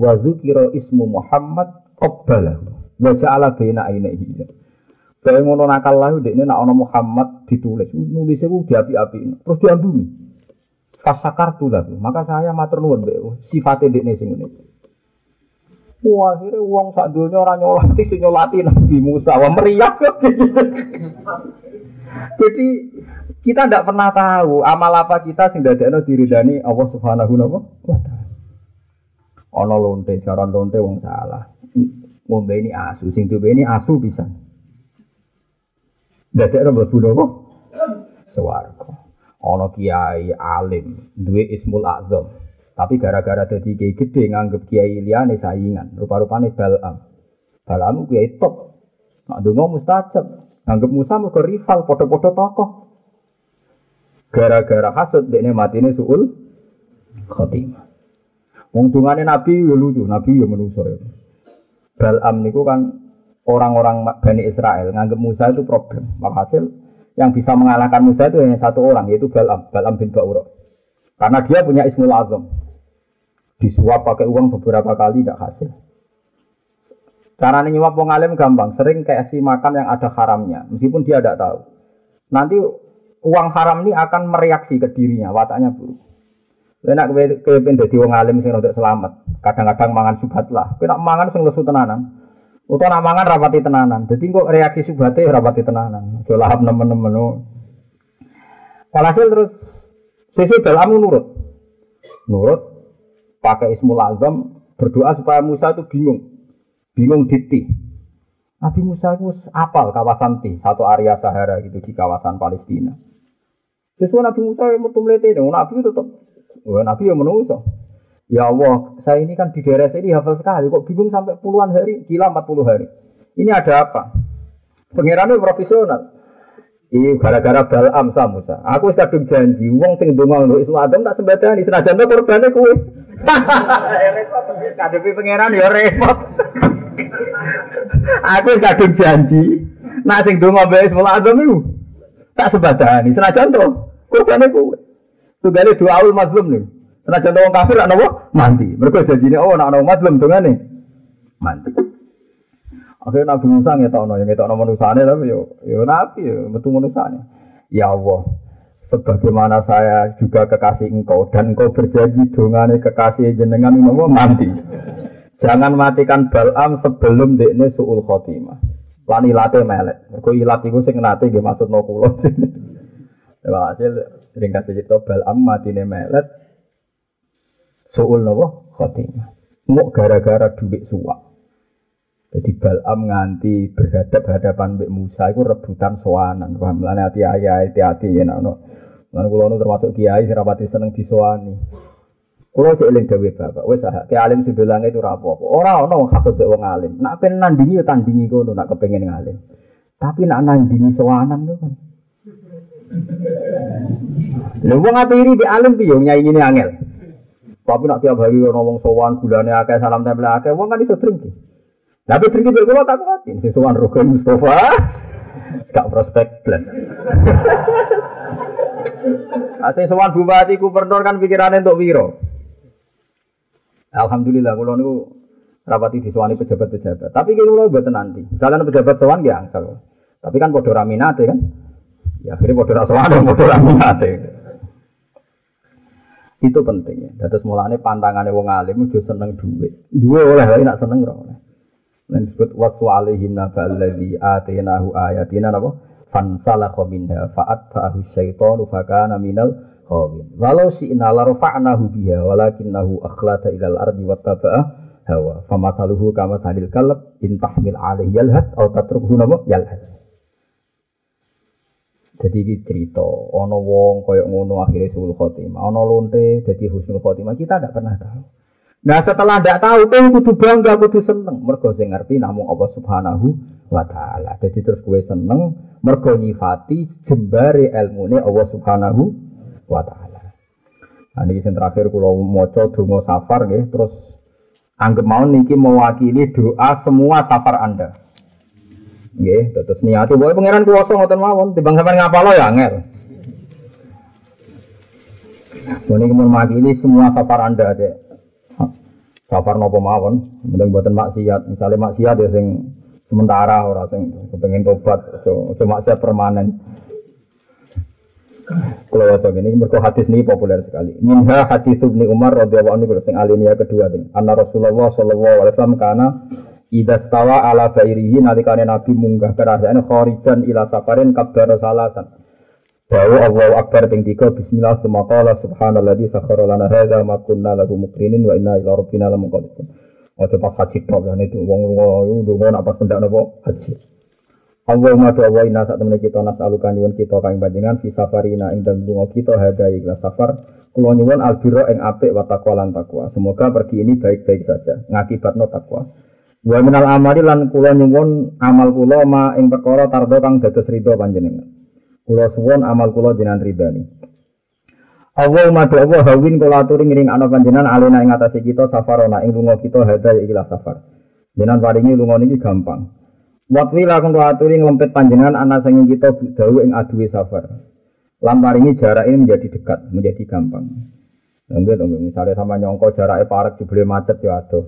wa dzukira ismu Muhammad qabbalahu wa ja'ala baina ainihi. Kayak ngono nakal lah ini nak ono Muhammad ditulis, nulisnya ku diapi-api, terus diambungi. Fasakar tuh maka saya matur nuwun sifatnya dekne sing ngene. Wah, akhirnya uang sak dunia orang nyolati, si nyolati Nabi Musa, wah meriah. Jadi kita tidak pernah tahu amal apa kita sehingga tidak diridani Allah Subhanahu wa taala. Ana lonte, jaran lonte wong salah. Ngombe ini asu, sing ini asu bisa. Dadek ora mlebu napa? Swarga. Ana kiai alim, duwe ismul azam. Tapi gara-gara dadi kiai gede nganggep kiai liyane saingan, rupa-rupane balam. Balam kiai top. Nak donga mustajab. Nganggep Musa mergo rival padha-padha tokoh. Gara-gara hasud dekne matine suul khotimah. Wong dungane Nabi ya lucu, Nabi ya manusa ya. Balam niku kan orang-orang Bani Israel nganggep Musa itu problem. Walhasil yang bisa mengalahkan Musa itu hanya satu orang yaitu Balam, Balam bin Ba'ura. Karena dia punya Ismul Azam. Disuap pakai uang beberapa kali tidak hasil. Cara nyuap wong alim gampang, sering kayak si makan yang ada haramnya, meskipun dia tidak tahu. Nanti uang haram ini akan mereaksi ke dirinya, wataknya buruk. Enak kowe kowe dadi wong alim sing untuk selamat. Kadang-kadang mangan subhat lah. Kowe nak mangan sing lesu tenanan. Utawa nak mangan rapati tenanan. Jadi kok reaksi subhate rapati tenanan. Aja lahap nemen-nemen. Walhasil terus sisi dalam nurut. Nurut pakai ismul azam berdoa supaya Musa itu bingung. Bingung diti. Nabi Musa itu apal kawasan Ti, satu area Sahara gitu di kawasan Palestina. Sesuai Nabi Musa yang mau melete, Nabi itu tetap Wah, Nabi yang menungso. Ya Allah, saya ini kan di daerah sini hafal sekali, kok bingung sampai puluhan hari, gila 40 hari. Ini ada apa? Pengirannya profesional. Ini gara-gara Balam sama Musa. Aku kadung janji, wong sing donga ngono Ismu Adam tak sembadani senajan to korbane kuwe. Repot, kadepi pangeran ya repot. Aku kadung janji, nak sing donga mbek Ismu Adam iku tak sembadani senajan to korbane kuwe. Tugale awal mazlum. Karena contoh orang kafir nak mandi. Mereka janji oh nak nopo mazlum nih mandi. Akhirnya Nabi Musa ngetokno, yang ngetokno manusane tapi yo yo nabi yo metu manusane. Ya Allah, sebagaimana saya juga kekasih engkau dan engkau berjanji dongane kekasih jenengan mau mandi. Jangan matikan Balam sebelum dekne suul khotimah. Lan ilate melet. Mergo ilat iku sing nate nggih maksudno kula. Hasil ringkas cerita Balam matine melet suul nopo khotimah. Mau gara-gara duit suap. Jadi Balam nganti berhadap hadapan Mbak Musa itu rebutan soanan. Paham lah hati ayah hati-hati ya no. Lan kula nu termasuk kiai sing rapati seneng disowani. Kula cek eling dawuh Bapak, wis ah ki alim sebelang itu ora apa-apa. Ora ana wong alim. Nak pengen nandingi ya tandingi kono nak kepengin ngalim. Tapi nak nandingi sowanan kan. Lha wong iri di alim piye nyaingi ini angel. Tapi nak tiap hari orang wong sowan gulane akeh salam tempel akeh wong kan iso drink. Tapi drink itu kula tak kuatin sing sowan Rukun Mustafa. Gak prospek blas. Asing sowan bupati gubernur kan pikirannya untuk wiro. Alhamdulillah kula niku rapati disowani pejabat-pejabat. Tapi kula mboten nanti. Misalnya pejabat sowan ya angsal. Tapi kan padha raminate kan. Ya akhirnya bodoh rasuah bodoh raminate. Itu pentingnya. Terus mulane pantangannya wong alim udah seneng duit. Dua oleh lagi nak seneng ora oleh. Dan disebut waktu alaihim nafa alladhi atenahu ayatina napa? Fansalakha minha fa'at fa'ahu syaitanu fakana minal khawin. Walau si'na la rafa'nahu biha walakinnahu akhlata ilal ardi wattaba'a hawa. Famathaluhu kama sadil kalab intahmil alaihi yalhad atau tatrukhu napa yalhad. Jadi ini cerita, ono wong koyok ngono akhirnya sul khotimah, ono lonte jadi husnul khotimah kita tidak pernah tahu. Nah setelah tidak tahu, tuh kudu bangga, kudu seneng. Mergo sing ngerti namun Allah Subhanahu wa taala. Jadi terus gue seneng mergo nyifati jembare ilmune Allah Subhanahu wa taala. Nah ini yang terakhir kalau maca donga safar nggih terus anggap mau niki mewakili doa semua safar Anda. Nggih, terus niati boleh pangeran kuwasa ngoten mawon, timbang sampean ngapalo ya angel. Ini kemudian ini semua safar anda ada. Safar nopo mawon, kemudian buatan maksiat. Misalnya maksiat ya sing sementara orang sing kepengen tobat, cuma maksiat permanen. Kalau wajah ini mereka hadis ini populer sekali. Minha hadis Ibnu Umar radhiyallahu anhu sing alinea kedua sing. Anna Rasulullah sallallahu alaihi wasallam kana Ida stawa ala bairihi nalikane Nabi munggah kerajaan khorijan ila safarin kabar salasan. Dawa Allahu Akbar ping 3 bismillah summa qala subhanalladzi sakhkhara lana hadza ma kunna lahu wa inna ila rabbina. Ojo pas haji tok ya itu wong lunga iku ndonga nak pas pendak napa haji. Allahumma do wa inna sak temene kita nasaluka nyuwun kita kang panjenengan fi safarina ing dalem lunga kita hadza ikhlas safar kula nyuwun albiro ing apik wa taqwa lan takwa. Semoga pergi ini baik-baik saja ngakibatno takwa. Wa minal amali lan kula nyuwun amal kula ma ing perkara tardo kang dados ridho panjenengan. Kula suwon amal kula jenengan ridani. Allah hawin kula aturi ngiring ana panjenengan alena ing atase kita safarona ing lunga kita hada ikilah safar. Jenengan paringi lunga niki gampang. Waktu lakon kula aturi nglempet panjenengan ana sing kita dawu ing aduwe safar. Lan paringi jarak ini menjadi dekat, menjadi gampang. Enggak dong, misalnya sama nyongko jaraknya parek jebule macet ya aduh.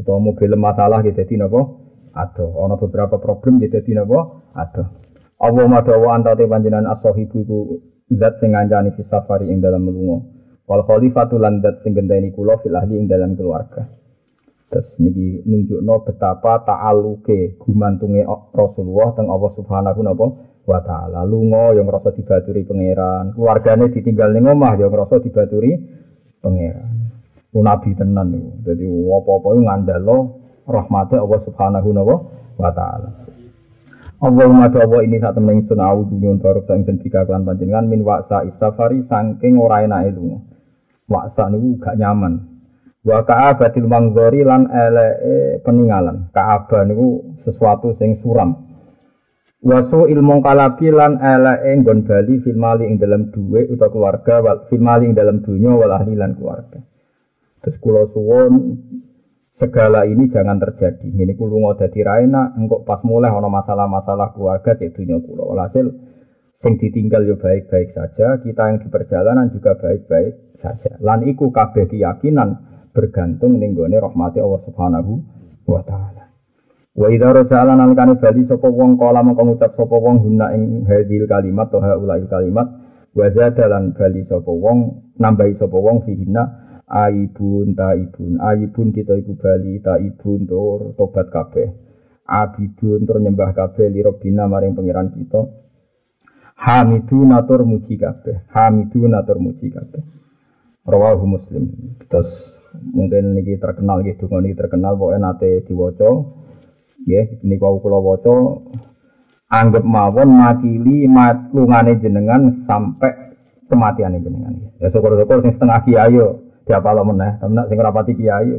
Atau mobil masalah gitu jadi nopo aduh. Ono beberapa problem gitu jadi nopo aduh. Allah madawa antate panjenengan as-sahibu iku zat sing ngancani fi safari ing dalam melunga. Wal khalifatu lan zat sing gendeni kula fil ahli ing dalam keluarga. Terus niki nunjukno betapa ta'aluke gumantunge Rasulullah teng Allah Subhanahu wa taala. Lunga yang ngrasa dibaturi pangeran, keluargane ditinggal ning omah yang ngrasa dibaturi pangeran. Nabi tenan niku. Dadi apa-apa ngandalo rahmate Allah Subhanahu wa taala. Allahumma doa ini saat temen ingsun awu dunyun baru sang ingsun tiga klan panjenengan min waksa isafari sangking ora enak itu. Waksa niku gak nyaman. Wa ka'abatil mangzori lan ele peninggalan. Ka'aba niku sesuatu sing suram. Wasu ilmu kalabi lan ele nggon bali fil mali ing dalam duwe utawa keluarga wal fil ing dalam dunya wal ahli lan keluarga. Terus kula suwun segala ini jangan terjadi. Ini kulo mau jadi raina, engkau pas mulai ono masalah-masalah keluarga cek dunia kulo. Walhasil sing ditinggal yo baik-baik saja, kita yang di perjalanan juga baik-baik saja. Lan iku kabeh keyakinan bergantung ning gone rahmati Allah Subhanahu wa taala. Wa idza raja'ala nalikane bali sapa wong kala mengko ngucap sapa wong guna ing hadil kalimat atau haulail kalimat wa zadalan bali sapa wong nambahi sapa wong fihina aibun taibun. Aibun kita iku bali taibun tur tobat kabeh. Abidun tur nyembah kabeh li robina maring pangeran kita. Hamidun atur muji kabeh. Hamidun atur muji kabeh. Rawahu muslim. Terus mungkin niki terkenal donga niki terkenal pokoke nate diwaca. Nggih niku kula waca. Anggap mawon makili matlungane jenengan sampai kematian jenengan. Ya syukur-syukur sing setengah kiai lo meneh, tapi nak sing rapati kiai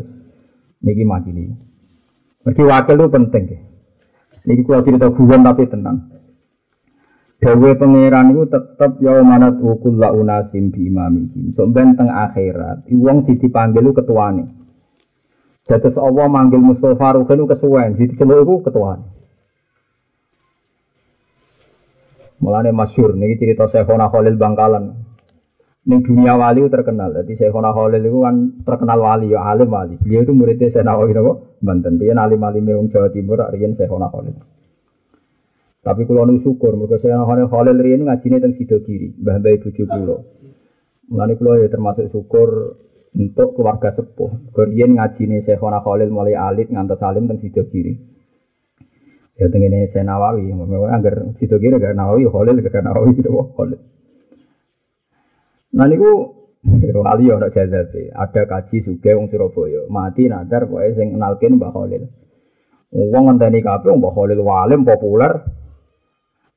niki makili. Mergi wakil itu penting ya. Niki kalau cerita guyon tapi tenang. Dewe pangeran itu tetap ya mana tukul la unasim bi imamihim. So teng akhirat, wong sing dipanggil ketuane. Dados Allah manggil Mustafa Rukin itu kesuwen, jadi celuk itu ketuane. Mulane masyur niki cerita Syekhona Khalil Bangkalan. Ning dunia wali terkenal. Jadi Syekhona Khalil itu kan terkenal wali, ya alim wali. Beliau itu muridnya Syekh Nawawi napa? Banten. Dia alim alim wong Jawa Timur riyen Syekhona Khalil. Tapi kalau nu syukur, mereka saya Khalil Khalil riyen ngajine teng Sidogiri, mbah mbah bojo kula. Mulane kula ya termasuk syukur untuk keluarga sepuh. Riyen ngajine Syekhona Khalil mulai alit ngantos alim teng Sidogiri. Ya tengene Syekh Nawawi, anggar Sidogiri gak Nawawi, Khalil gak Nawawi gitu Khalil. Nah niku wali ora jazabe. Ada kaji juga wong Surabaya, mati nadar pokoke sing kenalkin Mbah Khalil. Wong ngenteni kabeh Mbah Khalil walim populer.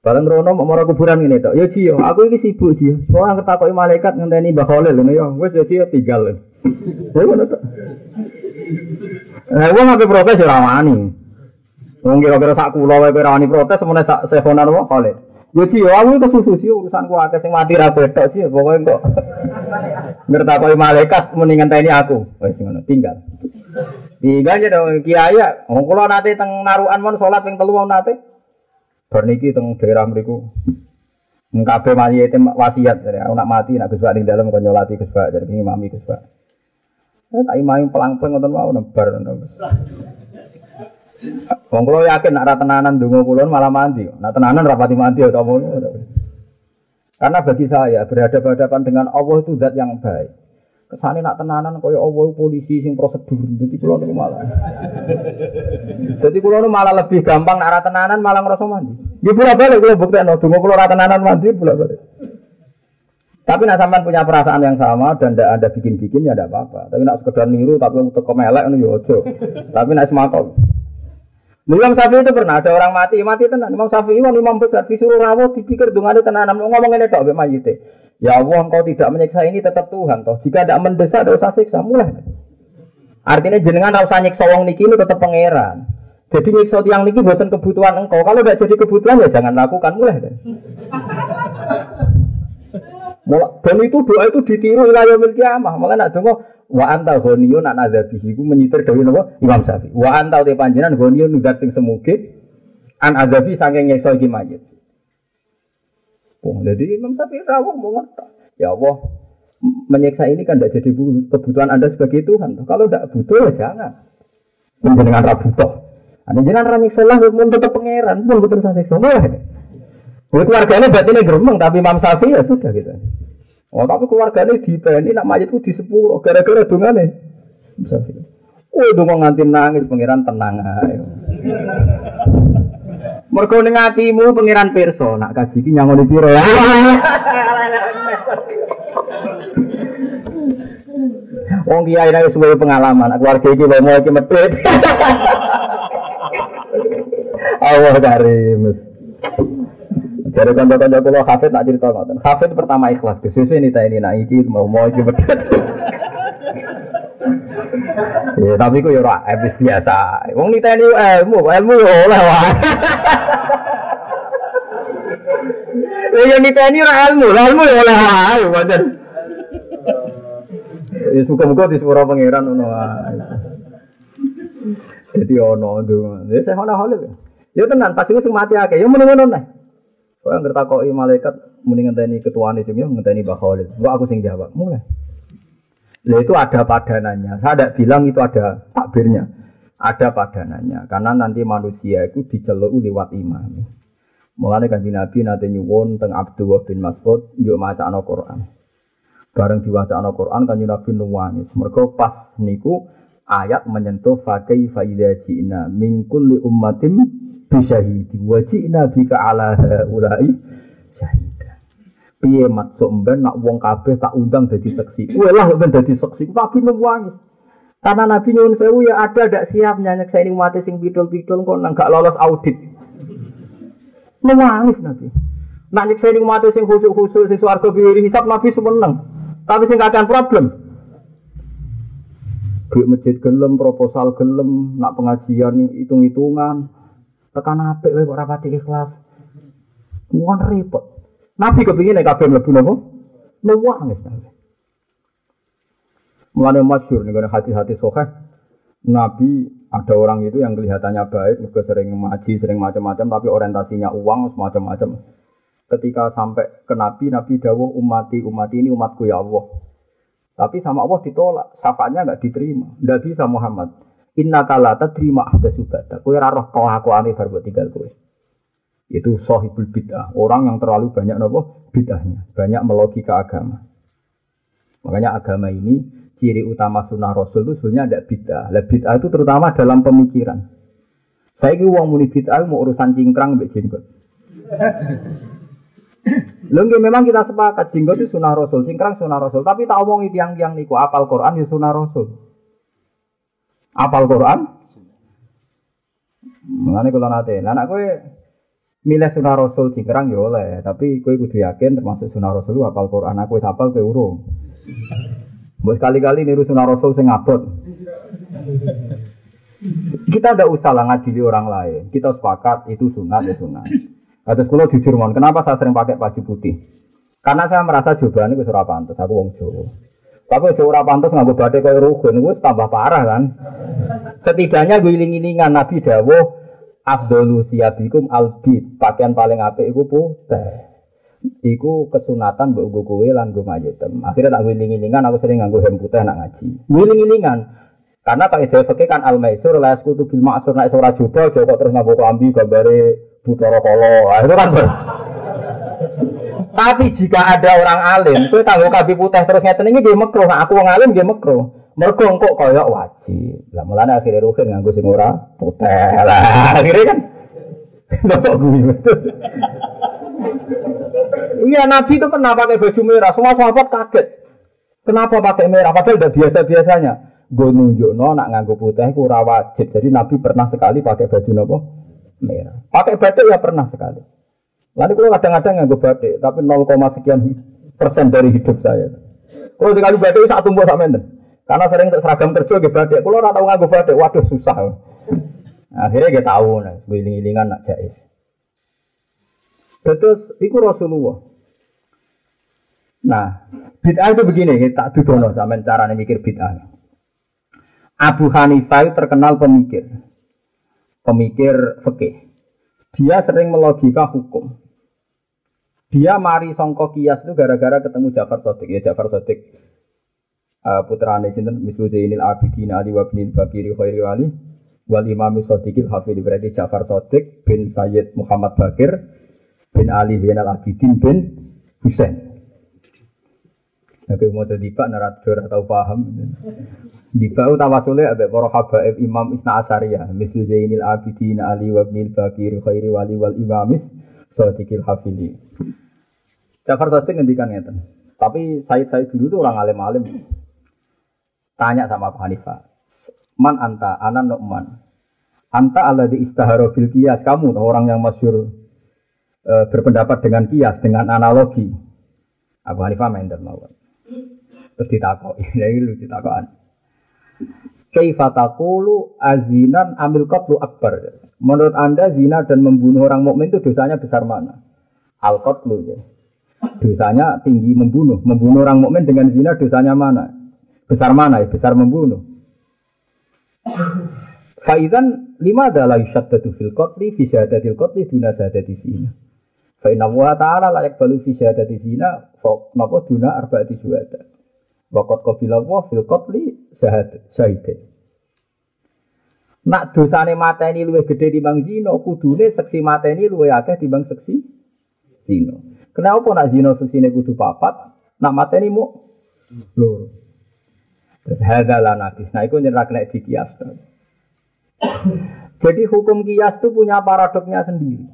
Bareng rono mau marah kuburan ini tok. Ya Ji, aku iki sibuk Ji. Soale takoki malaikat ngenteni Mbah Khalil ngono ya. Wis ya Ji tinggal. Ya ngono tok. Lah wong ape protes ora wani. Wong kira-kira sak kula wae ora wani protes semene sak sehonan wong Khalil. Ya sih, aku itu susu sih urusan ku akeh sing mati ra betok sih, pokoknya kok ngertakoi malaikat mendingan tani aku. Wis ngono, tinggal. Tinggal ya dong kiai ya. Kula nate teng narukan mon salat ping telu wong nate. Bar niki teng daerah mriku. Kabeh mati itu wasiat dari aku nak mati nak Gus Bak ning dalem kok nyolati Gus Bak dari imami Gus Bak. Eh tak imami pelang-pelang ngoten mau nebar. Wong kula yakin nek ra tenanan donga kula malah mandi. Nek tenanan rapati mandi ya kamu. Karena bagi saya berhadapan-hadapan dengan Allah itu zat yang baik. Kesane nak tenanan kaya Allah polisi sing prosedur. Jadi kula niku malah. Jadi kula niku malah lebih gampang nek ra tenanan malah ngrasa mandi. Ya pula balik kula buktekno donga kula ra tenanan mandi pula balik. Tapi nak sampean punya perasaan yang sama dan tidak ada bikin-bikin ya tidak apa-apa. Tapi nak sekedar niru tapi untuk kemelek itu ya ojo. Tapi nak semakau. Imam Syafi'i itu pernah ada orang mati, mati tenan. Imam Syafi'i itu imam besar disuruh rawat dipikir dengan ada tenan ngomong ini tok mbek mayite. Ya Allah engkau tidak menyiksa ini tetap Tuhan toh. Jika tidak mendesak tidak usah siksa mulai. Artinya jenengan tidak usah nyiksa wong niki itu tetap pangeran. Jadi nyiksa tiang niki buatan kebutuhan engkau. Kalau tidak jadi kebutuhan ya jangan lakukan mulai. Dan itu doa itu ditiru wilayah yaumil kiamah. Malah nak dongo wa anta ghaniyun an adzabihi iku menyitir dewe napa Imam Syafi'i. Wa anta te panjenengan ghaniyun nugat sing semuge an adzabi saking nyekso iki mayit. Oh, jadi Imam Syafi'i rawuh mau Ya Allah, menyiksa ini kan tidak jadi kebutuhan Anda sebagai Tuhan. Kalau tidak butuh ya jangan. Menjenengan rabu toh. Ada jangan rani salah pun tetap pangeran pun betul saya seksual. Buat keluarganya berarti ini geremeng, tapi Imam Syafi'i ya sudah gitu. Oh, tapi di ini nak mayatku di sepuluh, gara-gara dungane. Syafi'i. Oh, dungo nganti nangis, pangeran tenang ayo. Mergo ning atimu pangeran pirsa, nak kaji iki nyangoni piro. Wong kiai nek suwe pengalaman, keluarga iki mau iki medhit. Allah karim. Jadi kanca-kanca kula hafid nak cerita ngoten. Hafid pertama ikhlas, kesusu ini tak ini nak iki mau mau iki bedet. Ya, tapi ku ya ora habis biasa. Wong niteni ilmu, ilmu ya oleh wae. Ya niteni ora ilmu, ilmu ya oleh wae, pancen. Ya suka-muka sepura pangeran ngono wae. Jadi ono ndonga. Ya saya ono hale. Ya tenan pas iku sing mati akeh, ya muni-muni Kau ngertakoi malaikat mending ngenteni ketuaan itu ngenteni Mbak Khalid. Gua aku sing jawab. Mulai. Nah itu ada padanannya. Saya tidak bilang itu ada takbirnya. Ada padanannya. Karena nanti manusia itu diceluk lewat imam. Mulanya kan Nabi nanti nyuwun teng Abdullah bin Mas'ud yuk no Quran. Bareng diwaca no Quran kan Nabi nuwangis. Mereka pas niku ayat menyentuh fakai faida jina min kulli ummatim bisyahidi. Wajina bika ala ulai syahida piye maksud mben nak wong kabeh tak undang dadi saksi? Kowe lah ben dadi saksi. Tapi nangis. Karena Nabi nyuwun sewu ya ada dak siap nyanyi saya ini mati sing pidul-pidul kok nang gak lolos audit. Nangis Nabi. Nak nyeksa ini mati sing khusyuk-khusyuk sing swarga biri hisab Nabi semeneng. Tapi sing akan problem. Duit masjid gelem, proposal gelem, nak pengajian hitung-hitungan, tekan apik kowe kok rapati ikhlas. Muan repot. Nabi kepingin nek kabeh mlebu napa? Nuwangis. Mulane masyhur nih kalau hati-hati sokeh. Nabi ada orang itu yang kelihatannya baik, juga sering ngaji, sering macam-macam, tapi orientasinya uang, semacam-macam. Ketika sampai ke Nabi, Nabi dawuh umati, umati ini umatku ya Allah. Tapi sama Allah ditolak, syafaatnya nggak diterima. Nggak bisa Muhammad. Inna terima ada subata. Kue raro kau aku aneh baru buat tinggal kue. Itu sohibul bid'ah. Orang yang terlalu banyak nopo bid'ahnya. Banyak melogika agama. Makanya agama ini ciri utama sunnah rasul itu sebenarnya ada bid'ah. Lah bid'ah itu terutama dalam pemikiran. Saya ki uang muni bid'ah mau urusan cingkrang mbek jenggot. Lengke memang kita sepakat jenggot itu sunnah rasul, cingkrang sunnah rasul. Tapi tak omongi tiang-tiang niku apal Quran ya sunnah rasul. Apal Quran? Mengenai kalau nanti, anak gue milih sunnah Rasul cingkrang ya oleh, tapi gue kudu yakin termasuk sunnah Rasul apal Quran. Aku apal ke urung. Buat sekali-kali niru sunnah Rasul sing ngabot. Kita ada usah lah ngadili orang lain. Kita sepakat itu sunat ya sunat. Atas kulo jujur mon, kenapa saya sering pakai baju putih? Karena saya merasa jawabannya gue surah pantas, aku wong Jawa. Tapi aja ora pantes nganggo badhe kaya rugen gue tambah parah kan. Setidaknya gue iling-ilingan Nabi dawuh afdalu siyabikum albit, pakaian paling apik iku putih. Iku kesunatan mbok nggo kowe lan nggo mayetem. Akhirnya tak wiling-wilingan aku sering nganggo hem putih nak ngaji. Wiling-wilingan. Karena tak ide fakih kan al maisur la yaskutu bil ma'sur nek ora coba terus nganggo klambi gambare Buthara Kala. Ah, itu kan. Tapi jika ada orang alim, itu tanggung kabi putih terus ngeten dia mekro, nah, aku orang alim dia mekro. Mergo kok kaya wajib. Lah mulane akhirnya ruhin nganggo sing ora putih. Lah akhirnya kan Bapak gue Iya Nabi itu pernah pakai baju merah, semua sahabat kaget. Kenapa pakai merah? Padahal udah biasa-biasanya. Gue nunjuk no, nak nganggo putih itu wajib. Jadi Nabi pernah sekali pakai baju nopo merah. Pakai batik ya pernah sekali. Lalu kalau kadang-kadang nganggo batik, tapi 0, sekian persen dari hidup saya. Kalau dikali batik satu buah sama Karena sering untuk seragam kerja gitu batik. Kalau orang tahu nganggo batik, waduh susah. Akhirnya dia tahu, nah, iling-ilingan nak jais. Terus, itu Rasulullah. Nah, bid'ah itu begini, tak dudono sama cara mikir bid'ah. Abu Hanifah terkenal pemikir, pemikir fikih. Dia sering melogika hukum. Dia mari songko kias itu gara-gara ketemu Jafar Sotik. Ya Jafar Sotik uh, putra sinten mislu Zainil Abidin Ali wa bin Bakiri Khairi Wali wal Imam Sodikil Hafidh berarti Jafar Sotik bin Sayyid Muhammad Bakir bin Ali Zainal Abidin bin Husain. Tapi mau jadi pak narator atau paham. Di bau tawasule abe para habaib Imam Isna Asyariyah, mislu Zainil Abidin Ali wa Ibnil Khairi Wali wal Imamis Sadiqil Hafili. Jafar Sadiq ngendikan ngeten. Tapi Said Said dulu tuh orang alim-alim. Tanya sama Abu Hanifah. Man anta, anan Nu'man. Anta ala di istahara kias. Kamu orang yang masyur e, berpendapat dengan kias, dengan analogi. Abu Hanifah main mawon. Terus ditakok, ini lucu takokan. Kaifatakulu azinan amil qatlu akbar. Menurut Anda zina dan membunuh orang mukmin itu dosanya besar mana? Al qatlu ya. Dosanya tinggi membunuh. Membunuh orang mukmin dengan zina dosanya mana? Besar mana ya? Besar membunuh. Faizan lima adalah yushaddadu fil qatli fi syahadatil qatli duna syahadati zina. Fa inna wa ta'ala layak balu fi syahadati zina fa napa duna arba'ati syuhada. Wakot qabila wa fil qatli syahid. Nak dosane mateni luwih gedhe timbang zina, kudune seksi mateni luwih akeh timbang seksi zina. Kenapa nak zina seksine kudu papat, nak mateni mu loro. Terus hadza la. Nah iku nyerah kena dikias. Jadi hukum kias itu punya paradoknya sendiri.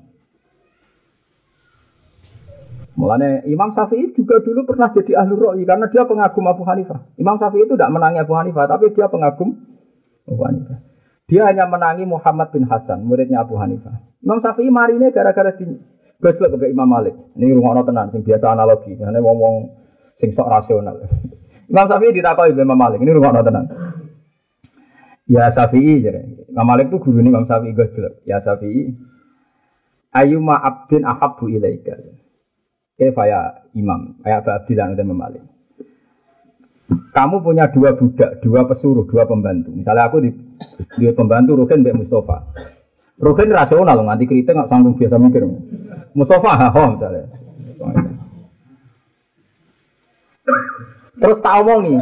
Mulanya Imam Syafi'i juga dulu pernah jadi ahli ro'i karena dia pengagum Abu Hanifah. Imam Syafi'i itu tidak menangi Abu Hanifah, tapi dia pengagum Abu Hanifah. Dia hanya menangi Muhammad bin Hasan, muridnya Abu Hanifah. Imam Syafi'i mari ini gara-gara di gojlok ke Imam Malik. Ini rumah tenan, sing biasa analogi. Ini ngomong sing sok rasional. Imam Syafi'i ditakoi Imam Malik. Ini rumah tenan. Ya Syafi'i, jadi. Imam Malik itu guru Imam Syafi'i gojlok. Ya Syafi'i, Ayuma abdin ahabbu ilaika. Kefaya imam, kayak Abu Abdillah itu memalik. Kamu punya dua budak, dua pesuruh, dua pembantu. Misalnya aku di, di pembantu Rukin Mbak Mustafa. Rukin rasional, nganti kritik nggak sanggup biasa mikir. Mustafa haho misalnya. Terus tak omongi,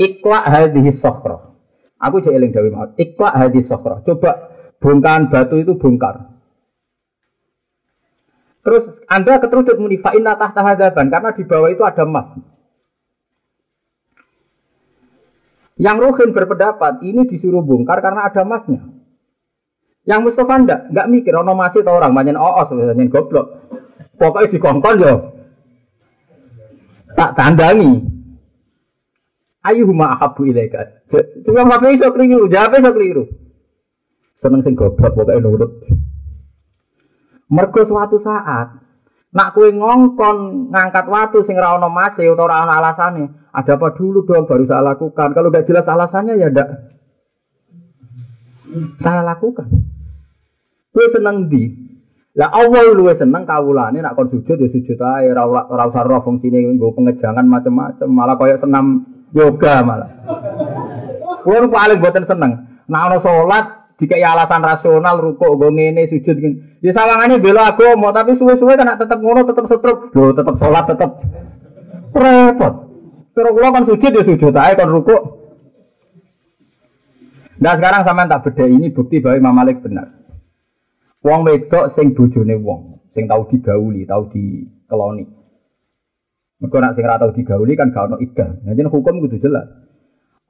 ikwa hadis sokro. Aku jadi eling dawi mau. Ikwa hadis sokro. Coba bongkaran batu itu bongkar. Terus Anda keteruduk muni fa'inna tahta hadaban karena di bawah itu ada emas. Yang Ruhin berpendapat ini disuruh bongkar karena ada emasnya. Yang Mustafa ndak, nggak mikir ono masih tau orang banyak oos sebenarnya goblok. Pokoknya dikongkon yo. Tak tandangi. Ayuhuma ahabu ilaika. Cuma apa iso keliru, jawab iso keliru. Seneng sing goblok pokoknya nurut. Mergo suatu saat nak kue ngongkon ngangkat waktu sing ra ono mase utawa ra ono alasane, ada apa dulu dong baru saya lakukan. Kalau gak jelas alasannya ya ndak saya lakukan. Kue seneng di. Lah Allah luwe seneng kawulane nak kon sujud ya sujud ae ora ora usah roh fungsine nggo pengejangan macam-macam, malah koyo senam yoga malah. Kuwi paling boten seneng. Nak ono salat jika alasan rasional rukuk gue ngene sujud gini ya sawangannya bela mau tapi suwe-suwe kan tetap ngono tetap setruk lo tetap sholat tetap repot. Terus lo kan sujud ya sujud aja kan rukuk nah sekarang sama tak beda ini bukti bahwa Imam Malik benar. Wong wedok sing bojone wong sing tahu digauli tahu dikeloni mereka nak sing tahu digauli kan gak ono idah jadi hukum itu jelas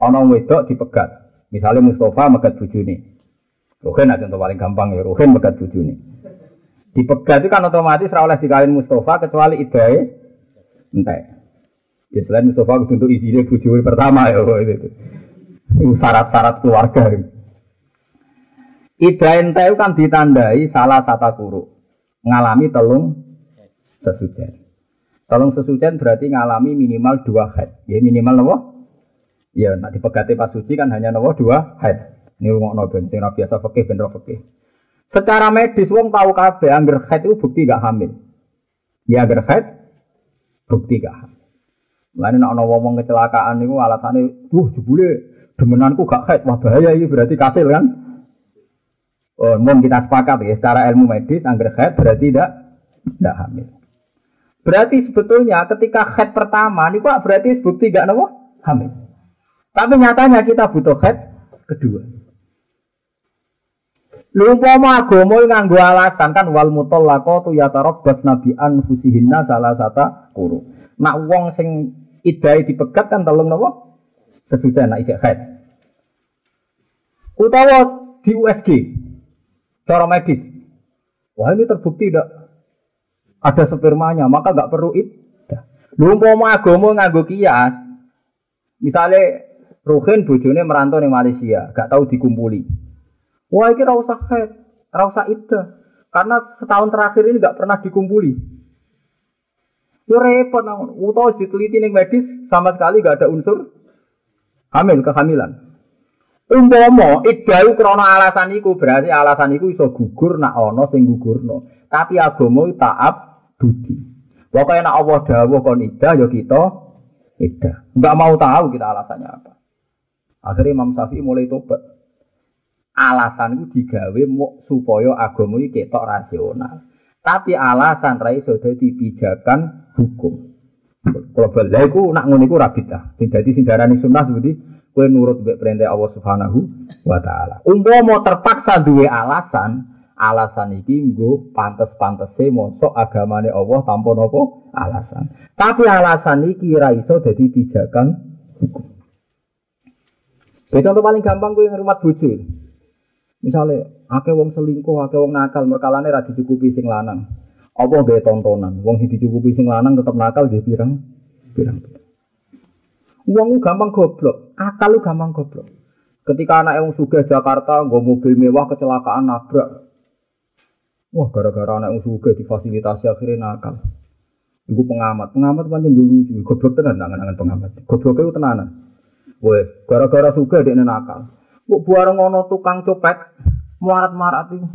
ono wedok dipegat misalnya Mustafa megat bojone Ruhin aja contoh paling gampang ya, Ruhin megat ini. Dipegat itu kan otomatis ora oleh dikawin Mustafa kecuali idae entek. Ya selain Mustafa untuk isinya bujur pertama ya itu. syarat-syarat keluarga. Ida ente kan ditandai salah satu kuru ngalami telung sesujen. Telung sesujen berarti ngalami minimal dua head. Ya minimal nopo? Ya nak dipegati pas suci kan hanya nopo dua head. Ini rumah nopo sing biasa fakih ben fakih. Secara medis wong tahu kabeh angger head itu bukti gak hamil. Ya angger head bukti gak hamil. Lain nak ono wong kecelakaan niku alasane, "Duh, jebule demenanku gak head." Wah, bahaya ini berarti kasil kan? Oh, mau kita sepakat ya, secara ilmu medis angger head berarti tidak tidak hamil. Berarti sebetulnya ketika head pertama ini kok berarti bukti gak nopo hamil. Tapi nyatanya kita butuh head kedua. Lu umpama agama nganggo alasan kan wal mutallaqatu yatarabbas nabi anfusihinna salah sata kuru. Nak wong sing idai dipegat kan telung napa? Sesudah nak isek haid. Utawa di USG cara medis. Wah ini terbukti tidak ada spermanya, maka nggak perlu itu. Lu umpama agama nganggo kias. Misalnya Ruhin bojone merantau di Malaysia, gak tahu dikumpuli. Wah, ini rasa head, rasa ida. Karena setahun terakhir ini nggak pernah dikumpuli. Yo repot namun, utau diteliti nih medis sama sekali nggak ada unsur hamil kehamilan. Umpomo idau krono alasan iku berarti alasan iku iso gugur nak ono sing gugurno. Tapi agama taat budi. Pokoknya nak Allah dawuh kon ida yo kita ida. Enggak mau tahu kita alasannya apa. Akhirnya Imam Syafi'i mulai tobat alasan itu digawe supaya agama iki ketok rasional. Tapi alasan ra iso dadi pijakan hukum. Kalau balik iku nak ngono iku ra bidah. Sing dadi sing darani sunnah seperti kowe nurut mbek perintah Allah Subhanahu wa taala. Umpama terpaksa duwe alasan, alasan iki nggo pantes-pantese mosok agamane Allah tanpa napa alasan. Tapi alasan iki ra iso dadi pijakan hukum. Contoh paling gampang gue ngrumat bojo. Misalnya, akeh wong selingkuh, akeh wong nakal, merkalane ra dicukupi sing lanang. Apa gaya tontonan? Wong sing dicukupi sing lanang tetap nakal dia pirang? Pirang. Wong gampang goblok, akal lu gampang goblok. Ketika anak yang suga Jakarta, gue mobil mewah kecelakaan nabrak. Wah, gara-gara anak yang suga difasilitasi akhirnya nakal. Iku pengamat, pengamat panjang dulu lucu, goblok tenan nangan-nangan pengamat. Goblok itu tenanan. Weh, gara-gara suga dia nakal. Kok buareng ono tukang copet marat-marat itu.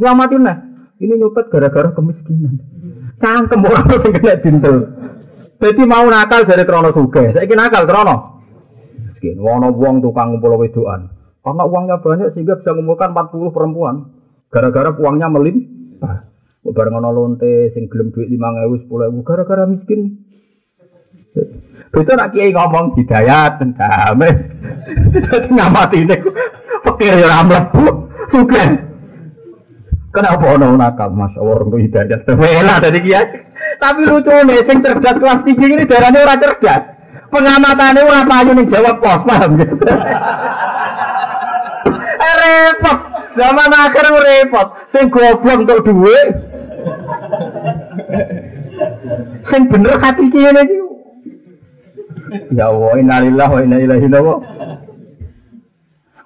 Selamatin nah. Ini nyopet gara-gara kemiskinan. Cangkem orang sing kena dintel. Jadi mau nakal dari krono suge. Saya nakal krono. Miskin. Wono buang tukang ngumpul wedoan. Karena uangnya banyak sehingga bisa mengumpulkan 40 perempuan. Gara-gara uangnya melim. Bareng ono lonte sing gelem duit 5000 10000 gara-gara miskin. Itu nak kiai ngomong hidayat damai. Dadi ngamati ini pikir ya ora mlebu. Sugih. Kenapa ono nakal Allah orang hidayat. Wela dari kiai. Tapi lucu nih, sing cerdas kelas tinggi ini darahnya orang cerdas. Pengamatannya orang payu nih jawab pos, paham gitu. repot, zaman akhir repot. Sing goblok untuk duit. Sing bener hati kiai ini Ya Allah, innalillah wa inna ilaihi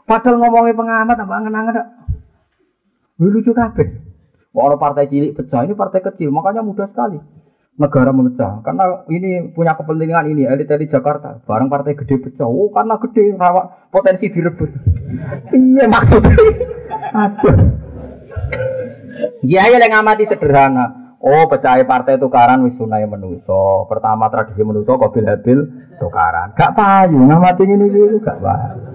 Padahal ngomongin pengamat apa angen-angen tak? Lucu kabeh. Orang partai cilik pecah ini partai kecil, makanya mudah sekali negara memecah. Karena ini punya kepentingan ini elit-elit Jakarta. Barang partai gede pecah. Oh, karena gede rawa potensi direbut. iya maksudnya. Aduh. Ya, ya yang ngamati sederhana. Oh, pecah partai tukaran wis sunai menuso. Pertama tradisi menuso bil habil tukaran. Gak payu ngamati ini iki gak payu.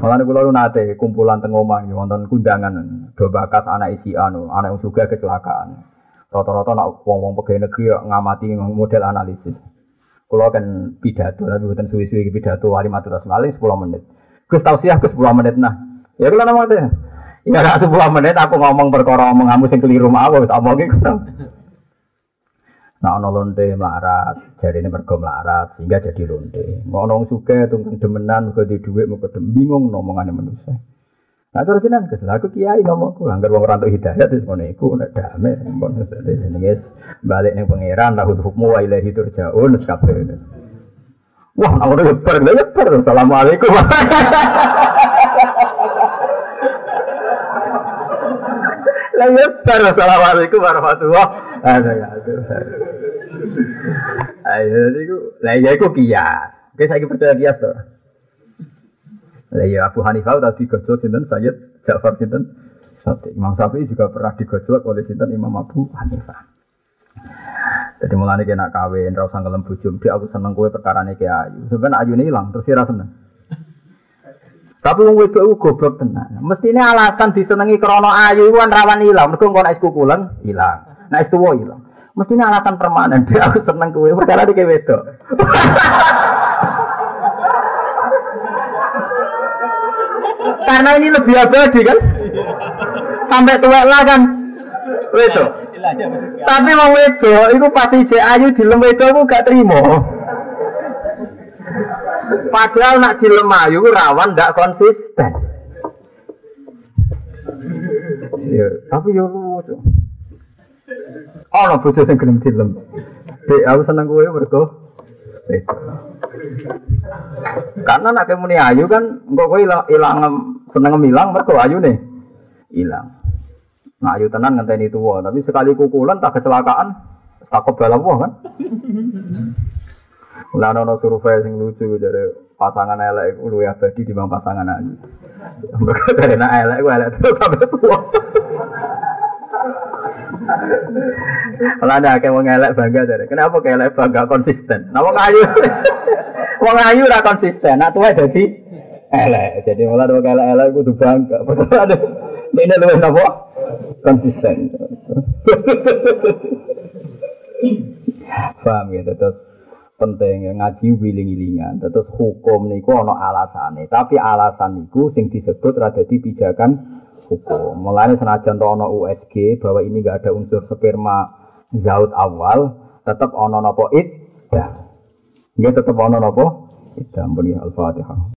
Malah kula nate kumpulan teng omah wonten kundangan do bakas anak isi anu, anak yang juga kecelakaan. Rata-rata nak wong-wong pegawai negeri ngamati model analisis. Kulo kan pidato tapi bukan suwi-suwi pidato wali matu tas malih 10 menit. Gus tausiah Gus 10 menit nah. Ya kula namanya Ya ora 10 menit aku ngomong perkara omong kamu sing keliru mau tak omongin ngono. Nah ono lonte melarat, jadi ini mergo melarat sehingga jadi lonte. Mau ono suka tunggu demenan, mergo di duit, mergo dem bingung ngomongane manusia. Nah terus jenengan kesel aku kiai ngomongku anggar wong ora hidayah terus ngono iku nek damai pun jenenge balik ning pangeran tahu hukmu wa ilahi turjaun kabeh. Wah, nak ngono ya bar, ya bar. Assalamualaikum. Lah ya bar. Assalamualaikum warahmatullahi wabarakatuh. Ayo niku, lah ya iku kias. Oke, saya percaya kias to. Lah ya Abu Hanifah tadi digojlok sinten Sayyid Ja'far sinten Sati. Imam Syafi'i juga pernah digojlok oleh sinten Imam Abu Hanifah. Jadi mulane kena kawin, ra usah ngelem bojo, dia aku seneng kowe perkarane ki ayu. Sampeyan ayune ilang terus ora seneng. Tapi wong wedok iku goblok tenan. Mestine alasan disenengi krana ayu kan rawan ilang, mergo engko nek kukulen ilang. Nek tuwa ilang. Mestine alasan permanen dia aku seneng kowe perkara iki wedok. Karena ini lebih abadi kan? Sampai tua lah kan? Wedok. Tapi mau wedok, itu pasti ije ayu di lem wedok aku gak terima. Padahal nak di ayu rawan gak konsisten. Ya, tapi yo lucu. No bojo sing gelem dilem. Dek, aku seneng kowe mergo wedok. Karena nak muni ayu kan engko kowe ilang ilang seneng milang mergo ayune ilang. Nah ayu tenan ngenteni tuwa, tapi sekali kukulan tak kecelakaan takut balap kan. Lah ono survei sing lucu dari pasangan elek iku luwih abadi dibanding pasangan ayu. Mergo dari elek ku elek terus sampai tua. Kalau ada kayak wong elek bangga dari, kenapa kayak bangga konsisten? Nah wong ayu, wong ora konsisten, nak tua jadi elek. Jadi malah wong elek elek kudu bangga. Padahal ada ini luwih napa? Konsisten. Paham ya, terus penting ya ngaji wiling-wilingan. Terus hukum niku ana alasane, tapi alasan niku sing disebut rada pijakan hukum. Mulanya senajan ana USG bahwa ini enggak ada unsur sperma zaut awal, tetap ana napa id ya. Nggih tetep ana napa? Iddah Al-Fatihah.